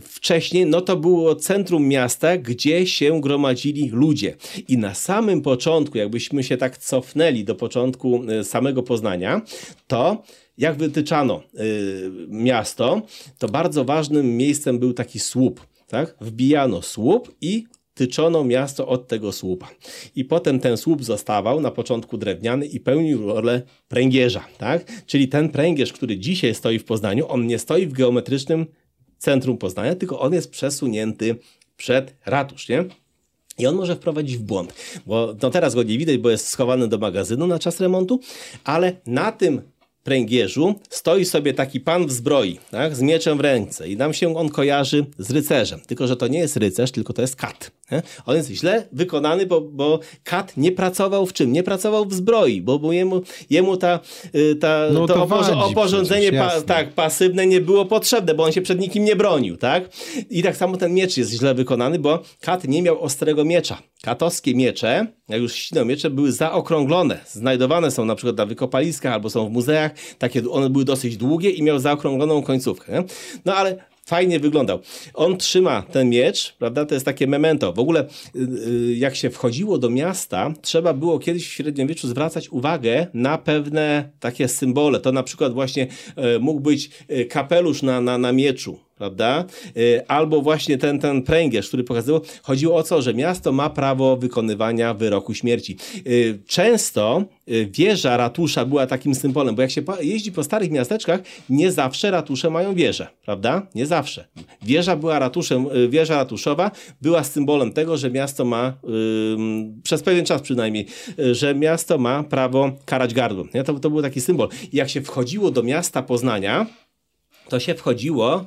wcześniej, no to było centrum miasta, gdzie się gromadzili ludzie. I na samym początku, jakbyśmy się tak cofnęli do początku e, samego Poznania, to jak wytyczano y, miasto, to bardzo ważnym miejscem był taki słup. Tak? Wbijano słup i tyczono miasto od tego słupa. I potem ten słup zostawał na początku drewniany i pełnił rolę pręgierza. Tak? Czyli ten pręgierz, który dzisiaj stoi w Poznaniu, on nie stoi w geometrycznym centrum Poznania, tylko on jest przesunięty przed ratusz, nie? I on może wprowadzić w błąd, bo no teraz go nie widać, bo jest schowany do magazynu na czas remontu, ale na tym pręgierzu stoi sobie taki pan w zbroi, tak, z mieczem w ręce i nam się on kojarzy z rycerzem. Tylko, że to nie jest rycerz, tylko to jest kat. On jest źle wykonany, bo, bo kat nie pracował w czym? Nie pracował w zbroi, bo, bo jemu, jemu ta, y, ta, no to, to oporządzenie pa, tak, pasywne nie było potrzebne, bo on się przed nikim nie bronił. Tak? I tak samo ten miecz jest źle wykonany, bo kat nie miał ostrego miecza. Katowskie miecze, jak już ścinał miecze, były zaokrąglone. Znajdowane są na przykład na wykopaliskach albo są w muzeach. Takie, one były dosyć długie i miał zaokrągloną końcówkę. No ale fajnie wyglądał. On trzyma ten miecz, prawda? To jest takie memento. W ogóle, y, y, jak się wchodziło do miasta, trzeba było kiedyś w średniowieczu zwracać uwagę na pewne takie symbole. To na przykład właśnie y, mógł być kapelusz na, na, na mieczu prawda? Y, albo właśnie ten, ten pręgierz, który pokazywał, chodziło o co, że miasto ma prawo wykonywania wyroku śmierci. Y, często y, wieża ratusza była takim symbolem, bo jak się jeździ po starych miasteczkach, nie zawsze ratusze mają wieżę, prawda? Nie zawsze. Wieża była ratuszem, wieża ratuszowa była symbolem tego, że miasto ma, przez pewien czas przynajmniej, że miasto ma prawo karać gardło. To, to był taki symbol. Jak się wchodziło do miasta Poznania, to się wchodziło, y,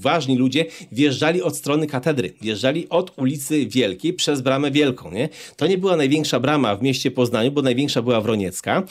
ważni ludzie wjeżdżali od strony katedry, wjeżdżali od ulicy Wielkiej przez Bramę Wielką. Nie? To nie była największa brama w mieście Poznaniu, bo największa była Wroniecka,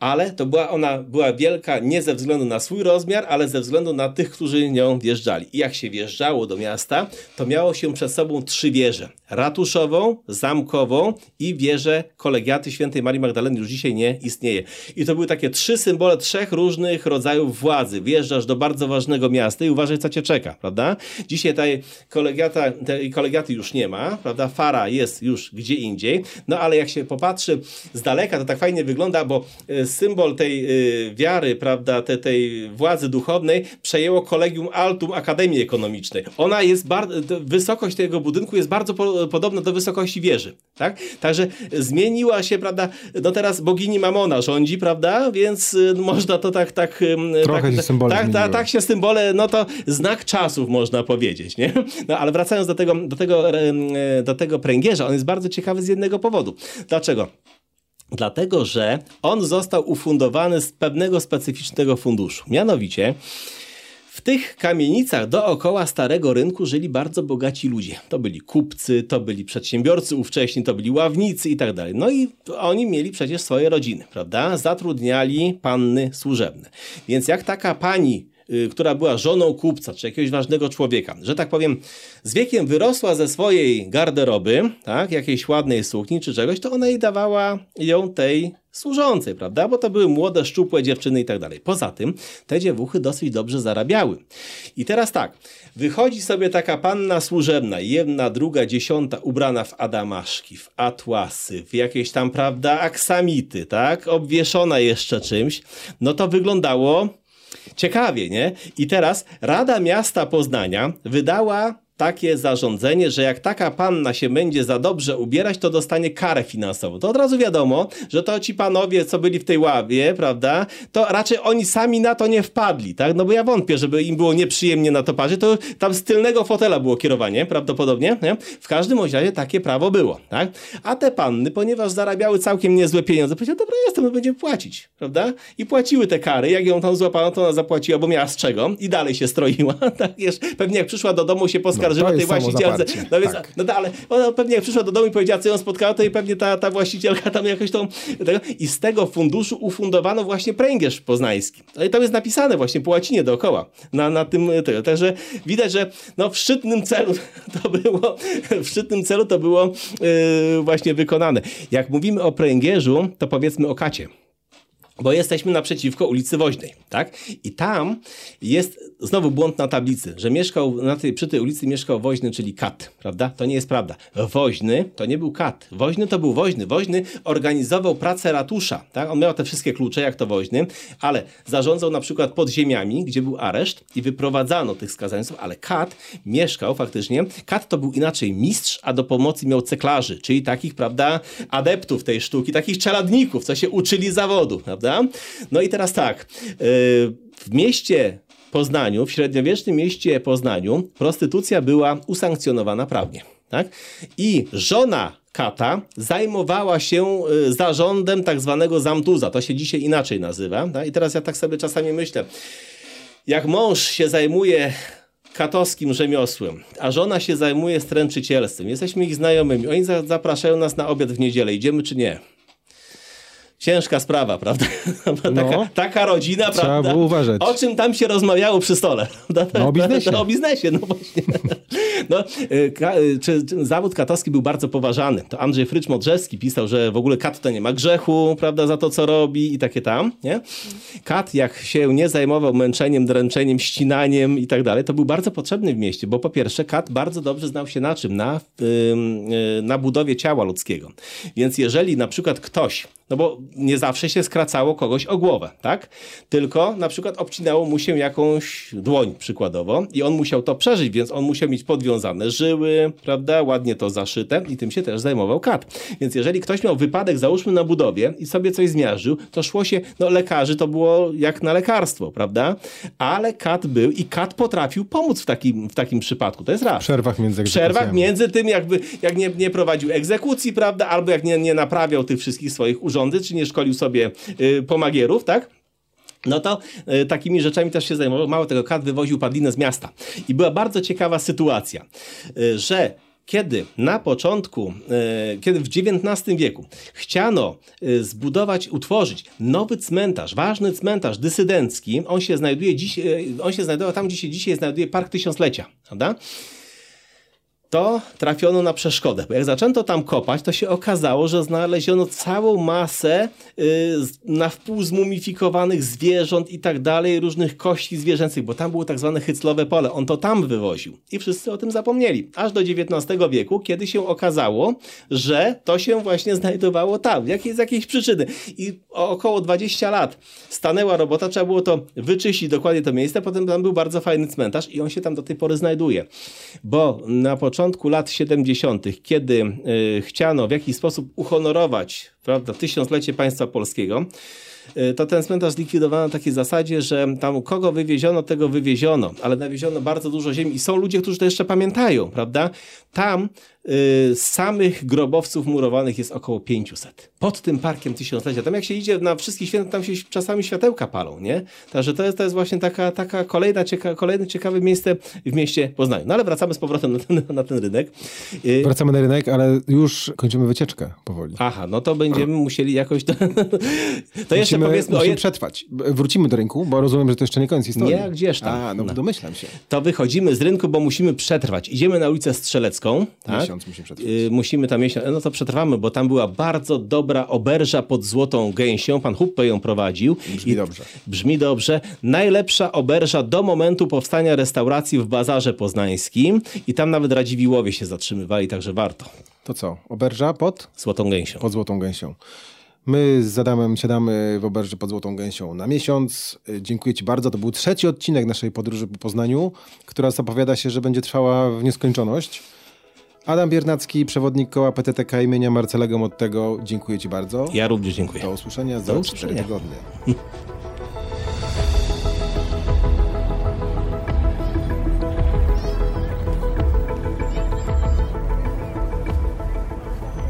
ale to była ona była wielka nie ze względu na swój rozmiar, ale ze względu na tych, którzy nią wjeżdżali. I jak się wjeżdżało do miasta, to miało się przed sobą trzy wieże. Ratuszową, zamkową i wieżę kolegiaty świętej Marii Magdaleny już dzisiaj nie istnieje. I to były takie trzy symbole trzech różnych rodzajów władzy. Wjeżdżasz do bardzo ważnego ważnego miasta i uważaj, co cię czeka, prawda? Dzisiaj tej, kolegiata, tej kolegiaty już nie ma, prawda? Fara jest już gdzie indziej, no ale jak się popatrzy z daleka, to tak fajnie wygląda, bo e, symbol tej y, wiary, prawda, te, tej władzy duchownej przejęło Kolegium Altum Akademii Ekonomicznej. Ona jest bardzo, wysokość tego budynku jest bardzo po, podobna do wysokości wieży, tak? Także zmieniła się, prawda, no teraz bogini Mamona rządzi, prawda, więc y, można to tak, tak, Trochę tak, się tak, tak, tak się symbole, no to znak czasów można powiedzieć, nie? No ale wracając do tego, do tego, do tego pręgierza, on jest bardzo ciekawy z jednego powodu. Dlaczego? Dlatego, że on został ufundowany z pewnego specyficznego funduszu. Mianowicie, w tych kamienicach dookoła Starego Rynku żyli bardzo bogaci ludzie. To byli kupcy, to byli przedsiębiorcy ówcześni, to byli ławnicy i tak dalej. No i oni mieli przecież swoje rodziny, prawda? Zatrudniali panny służebne. Więc jak taka pani która była żoną kupca, czy jakiegoś ważnego człowieka, że tak powiem, z wiekiem wyrosła ze swojej garderoby, tak, jakiejś ładnej sukni czy czegoś, to ona jej dawała ją tej służącej, prawda? Bo to były młode, szczupłe dziewczyny i tak dalej. Poza tym te dziewuchy dosyć dobrze zarabiały. I teraz tak, wychodzi sobie taka panna służebna, jedna, druga, dziesiąta, ubrana w adamaszki, w atłasy, w jakieś tam, prawda, aksamity, tak? Obwieszona jeszcze czymś. No to wyglądało Ciekawie, nie? I teraz Rada Miasta Poznania wydała takie zarządzenie, że jak taka panna się będzie za dobrze ubierać, to dostanie karę finansową. To od razu wiadomo, że to ci panowie, co byli w tej ławie, prawda, to raczej oni sami na to nie wpadli, tak? No bo ja wątpię, żeby im było nieprzyjemnie na to to tam z tylnego fotela było kierowanie, prawdopodobnie, nie? W każdym razie takie prawo było, tak? A te panny, ponieważ zarabiały całkiem niezłe pieniądze, powiedziały, dobra, jestem, my będziemy płacić, prawda? I płaciły te kary, jak ją tam złapano, to ona zapłaciła, bo miała z czego i dalej się stroiła, [laughs] tak? Pewnie jak przyszła do domu się poskarżyła, oskarżyła tej właścicielce. No więc, tak. no ale ona pewnie jak przyszła do domu i powiedziała, co ją spotkało, to i pewnie ta, ta właścicielka tam jakoś tą... Tego, I z tego funduszu ufundowano właśnie pręgierz poznański. No i tam jest napisane właśnie po łacinie dookoła. Na, na tym, tego. Także widać, że no, w szczytnym celu [laughs] to było, w szczytnym celu to było yy, właśnie wykonane. Jak mówimy o pręgierzu, to powiedzmy o kacie bo jesteśmy naprzeciwko ulicy Woźnej, tak? I tam jest znowu błąd na tablicy, że mieszkał na tej, przy tej ulicy mieszkał Woźny, czyli Kat, prawda? To nie jest prawda. Woźny to nie był Kat. Woźny to był Woźny. Woźny organizował pracę ratusza, tak? On miał te wszystkie klucze, jak to Woźny, ale zarządzał na przykład podziemiami, gdzie był areszt i wyprowadzano tych skazańców, ale Kat mieszkał faktycznie. Kat to był inaczej mistrz, a do pomocy miał ceklarzy, czyli takich, prawda, adeptów tej sztuki, takich czeladników, co się uczyli zawodu, prawda? Prawda? No i teraz tak, y, w mieście Poznaniu, w średniowiecznym mieście Poznaniu, prostytucja była usankcjonowana prawnie. Tak? I żona kata zajmowała się y, zarządem tak zwanego zamtuza. To się dzisiaj inaczej nazywa. Tak? I teraz ja tak sobie czasami myślę, jak mąż się zajmuje katowskim rzemiosłem, a żona się zajmuje stręczycielstwem, jesteśmy ich znajomymi, oni zapraszają nas na obiad w niedzielę, idziemy czy nie? Ciężka sprawa, prawda? [laughs] taka, no, taka rodzina, trzeba prawda? Było uważać. O czym tam się rozmawiało przy stole? [laughs] No, o biznesie. No, o biznesie, no właśnie. [laughs] No, y, y, czy, czy, zawód katowski był bardzo poważany. To Andrzej Frycz-Modrzewski pisał, że w ogóle kat to nie ma grzechu, prawda, za to, co robi i takie tam, nie? Kat, jak się nie zajmował męczeniem, dręczeniem, ścinaniem i tak dalej, to był bardzo potrzebny w mieście, bo po pierwsze kat bardzo dobrze znał się na czym? Na, y, na budowie ciała ludzkiego. Więc jeżeli na przykład ktoś no bo nie zawsze się skracało kogoś o głowę, tak? Tylko na przykład obcinało mu się jakąś dłoń przykładowo i on musiał to przeżyć, więc on musiał mieć podwiązane żyły, prawda? Ładnie to zaszyte i tym się też zajmował kat. Więc jeżeli ktoś miał wypadek, załóżmy na budowie i sobie coś zmiażdżył, to szło się, no lekarzy to było jak na lekarstwo, prawda? Ale kat był i kat potrafił pomóc w takim, w takim przypadku. To jest raz. W przerwach między W przerwach między tym, jakby, jak nie, nie prowadził egzekucji, prawda? Albo jak nie, nie naprawiał tych wszystkich swoich urządzeń urządy, czy nie szkolił sobie y, pomagierów, tak? No to y, takimi rzeczami też się zajmował. Mało tego, kat wywoził padlinę z miasta. I była bardzo ciekawa sytuacja, y, że kiedy na początku, kiedy w XIX wieku chciano zbudować, utworzyć nowy cmentarz, ważny cmentarz dysydencki, on się znajduje dziś, on się znajdował tam, gdzie się dzisiaj znajduje Park Tysiąclecia, prawda? To trafiono na przeszkodę. Bo jak zaczęto tam kopać, to się okazało, że znaleziono całą masę y, na wpół zmumifikowanych zwierząt i tak dalej, różnych kości zwierzęcych, bo tam było tak zwane hyclowe pole. On to tam wywoził. I wszyscy o tym zapomnieli. Aż do XIX wieku, kiedy się okazało, że to się właśnie znajdowało tam. Jakiej, z jakiejś przyczyny. I około 20 lat stanęła robota, trzeba było to wyczyścić dokładnie to miejsce, potem tam był bardzo fajny cmentarz i on się tam do tej pory znajduje. Bo na początku początku lat 70., kiedy y, chciano w jakiś sposób uhonorować prawda, tysiąclecie państwa polskiego, y, to ten cmentarz zlikwidowano na takiej zasadzie, że tam kogo wywieziono, tego wywieziono, ale nawieziono bardzo dużo ziemi i są ludzie, którzy to jeszcze pamiętają, prawda? Tam samych grobowców murowanych jest około 500. Pod tym parkiem tysiąclecia. Tam jak się idzie na wszystkich świętach, tam się czasami światełka palą, nie? Także to jest, to jest właśnie taka, taka kolejna cieka, kolejne ciekawe miejsce w mieście Poznaniu. No ale wracamy z powrotem na ten, na ten rynek. Y, wracamy na rynek, ale już kończymy wycieczkę powoli. Aha, no to będziemy [clears throat] musieli jakoś to... to musimy, jeszcze powiedzmy... Musimy je... przetrwać. Wrócimy do rynku, bo rozumiem, że to jeszcze nie koniec historii. Nie, gdzież tam. A, no, no. domyślam się. To wychodzimy z rynku, bo musimy przetrwać. Idziemy na ulicę Strzelecką. Tak? Miesiąc musimy przetrwać. Y, musimy tam miesiąc... No to przetrwamy, bo tam była bardzo dobra oberża pod Złotą Gęsią. Pan Huppe ją prowadził. Brzmi I... dobrze. Brzmi dobrze. Najlepsza oberża do momentu powstania restauracji w Bazarze Poznańskim. I tam nawet Radziwiłowie się zatrzymywali, także warto. To co? Oberża pod? Złotą Gęsią. Pod Złotą Gęsią. My z Adamem siadamy w oberży pod Złotą Gęsią na miesiąc. Dziękuję Ci bardzo. To był trzeci odcinek naszej podróży po Poznaniu, która zapowiada się, że będzie trwała w nieskończoność. Adam Biernacki, przewodnik koła PTTK imienia Marcelego Mottego. Dziękuję Ci bardzo. Ja również dziękuję. Do usłyszenia za 4 tygodnie.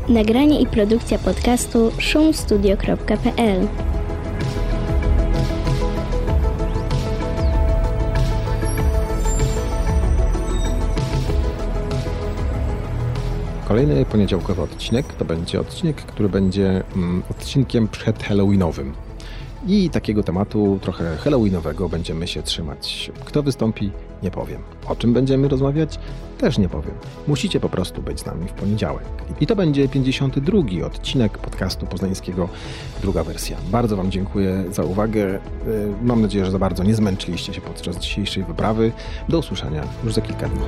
Nagranie i produkcja podcastu szumstudio.pl Kolejny poniedziałkowy odcinek to będzie odcinek, który będzie mm, odcinkiem przed Halloweenowym. I takiego tematu trochę Halloweenowego będziemy się trzymać. Kto wystąpi, nie powiem. O czym będziemy rozmawiać, też nie powiem. Musicie po prostu być z nami w poniedziałek. I to będzie 52 odcinek podcastu poznańskiego, druga wersja. Bardzo Wam dziękuję za uwagę. Y, mam nadzieję, że za bardzo nie zmęczyliście się podczas dzisiejszej wyprawy. Do usłyszenia już za kilka dni.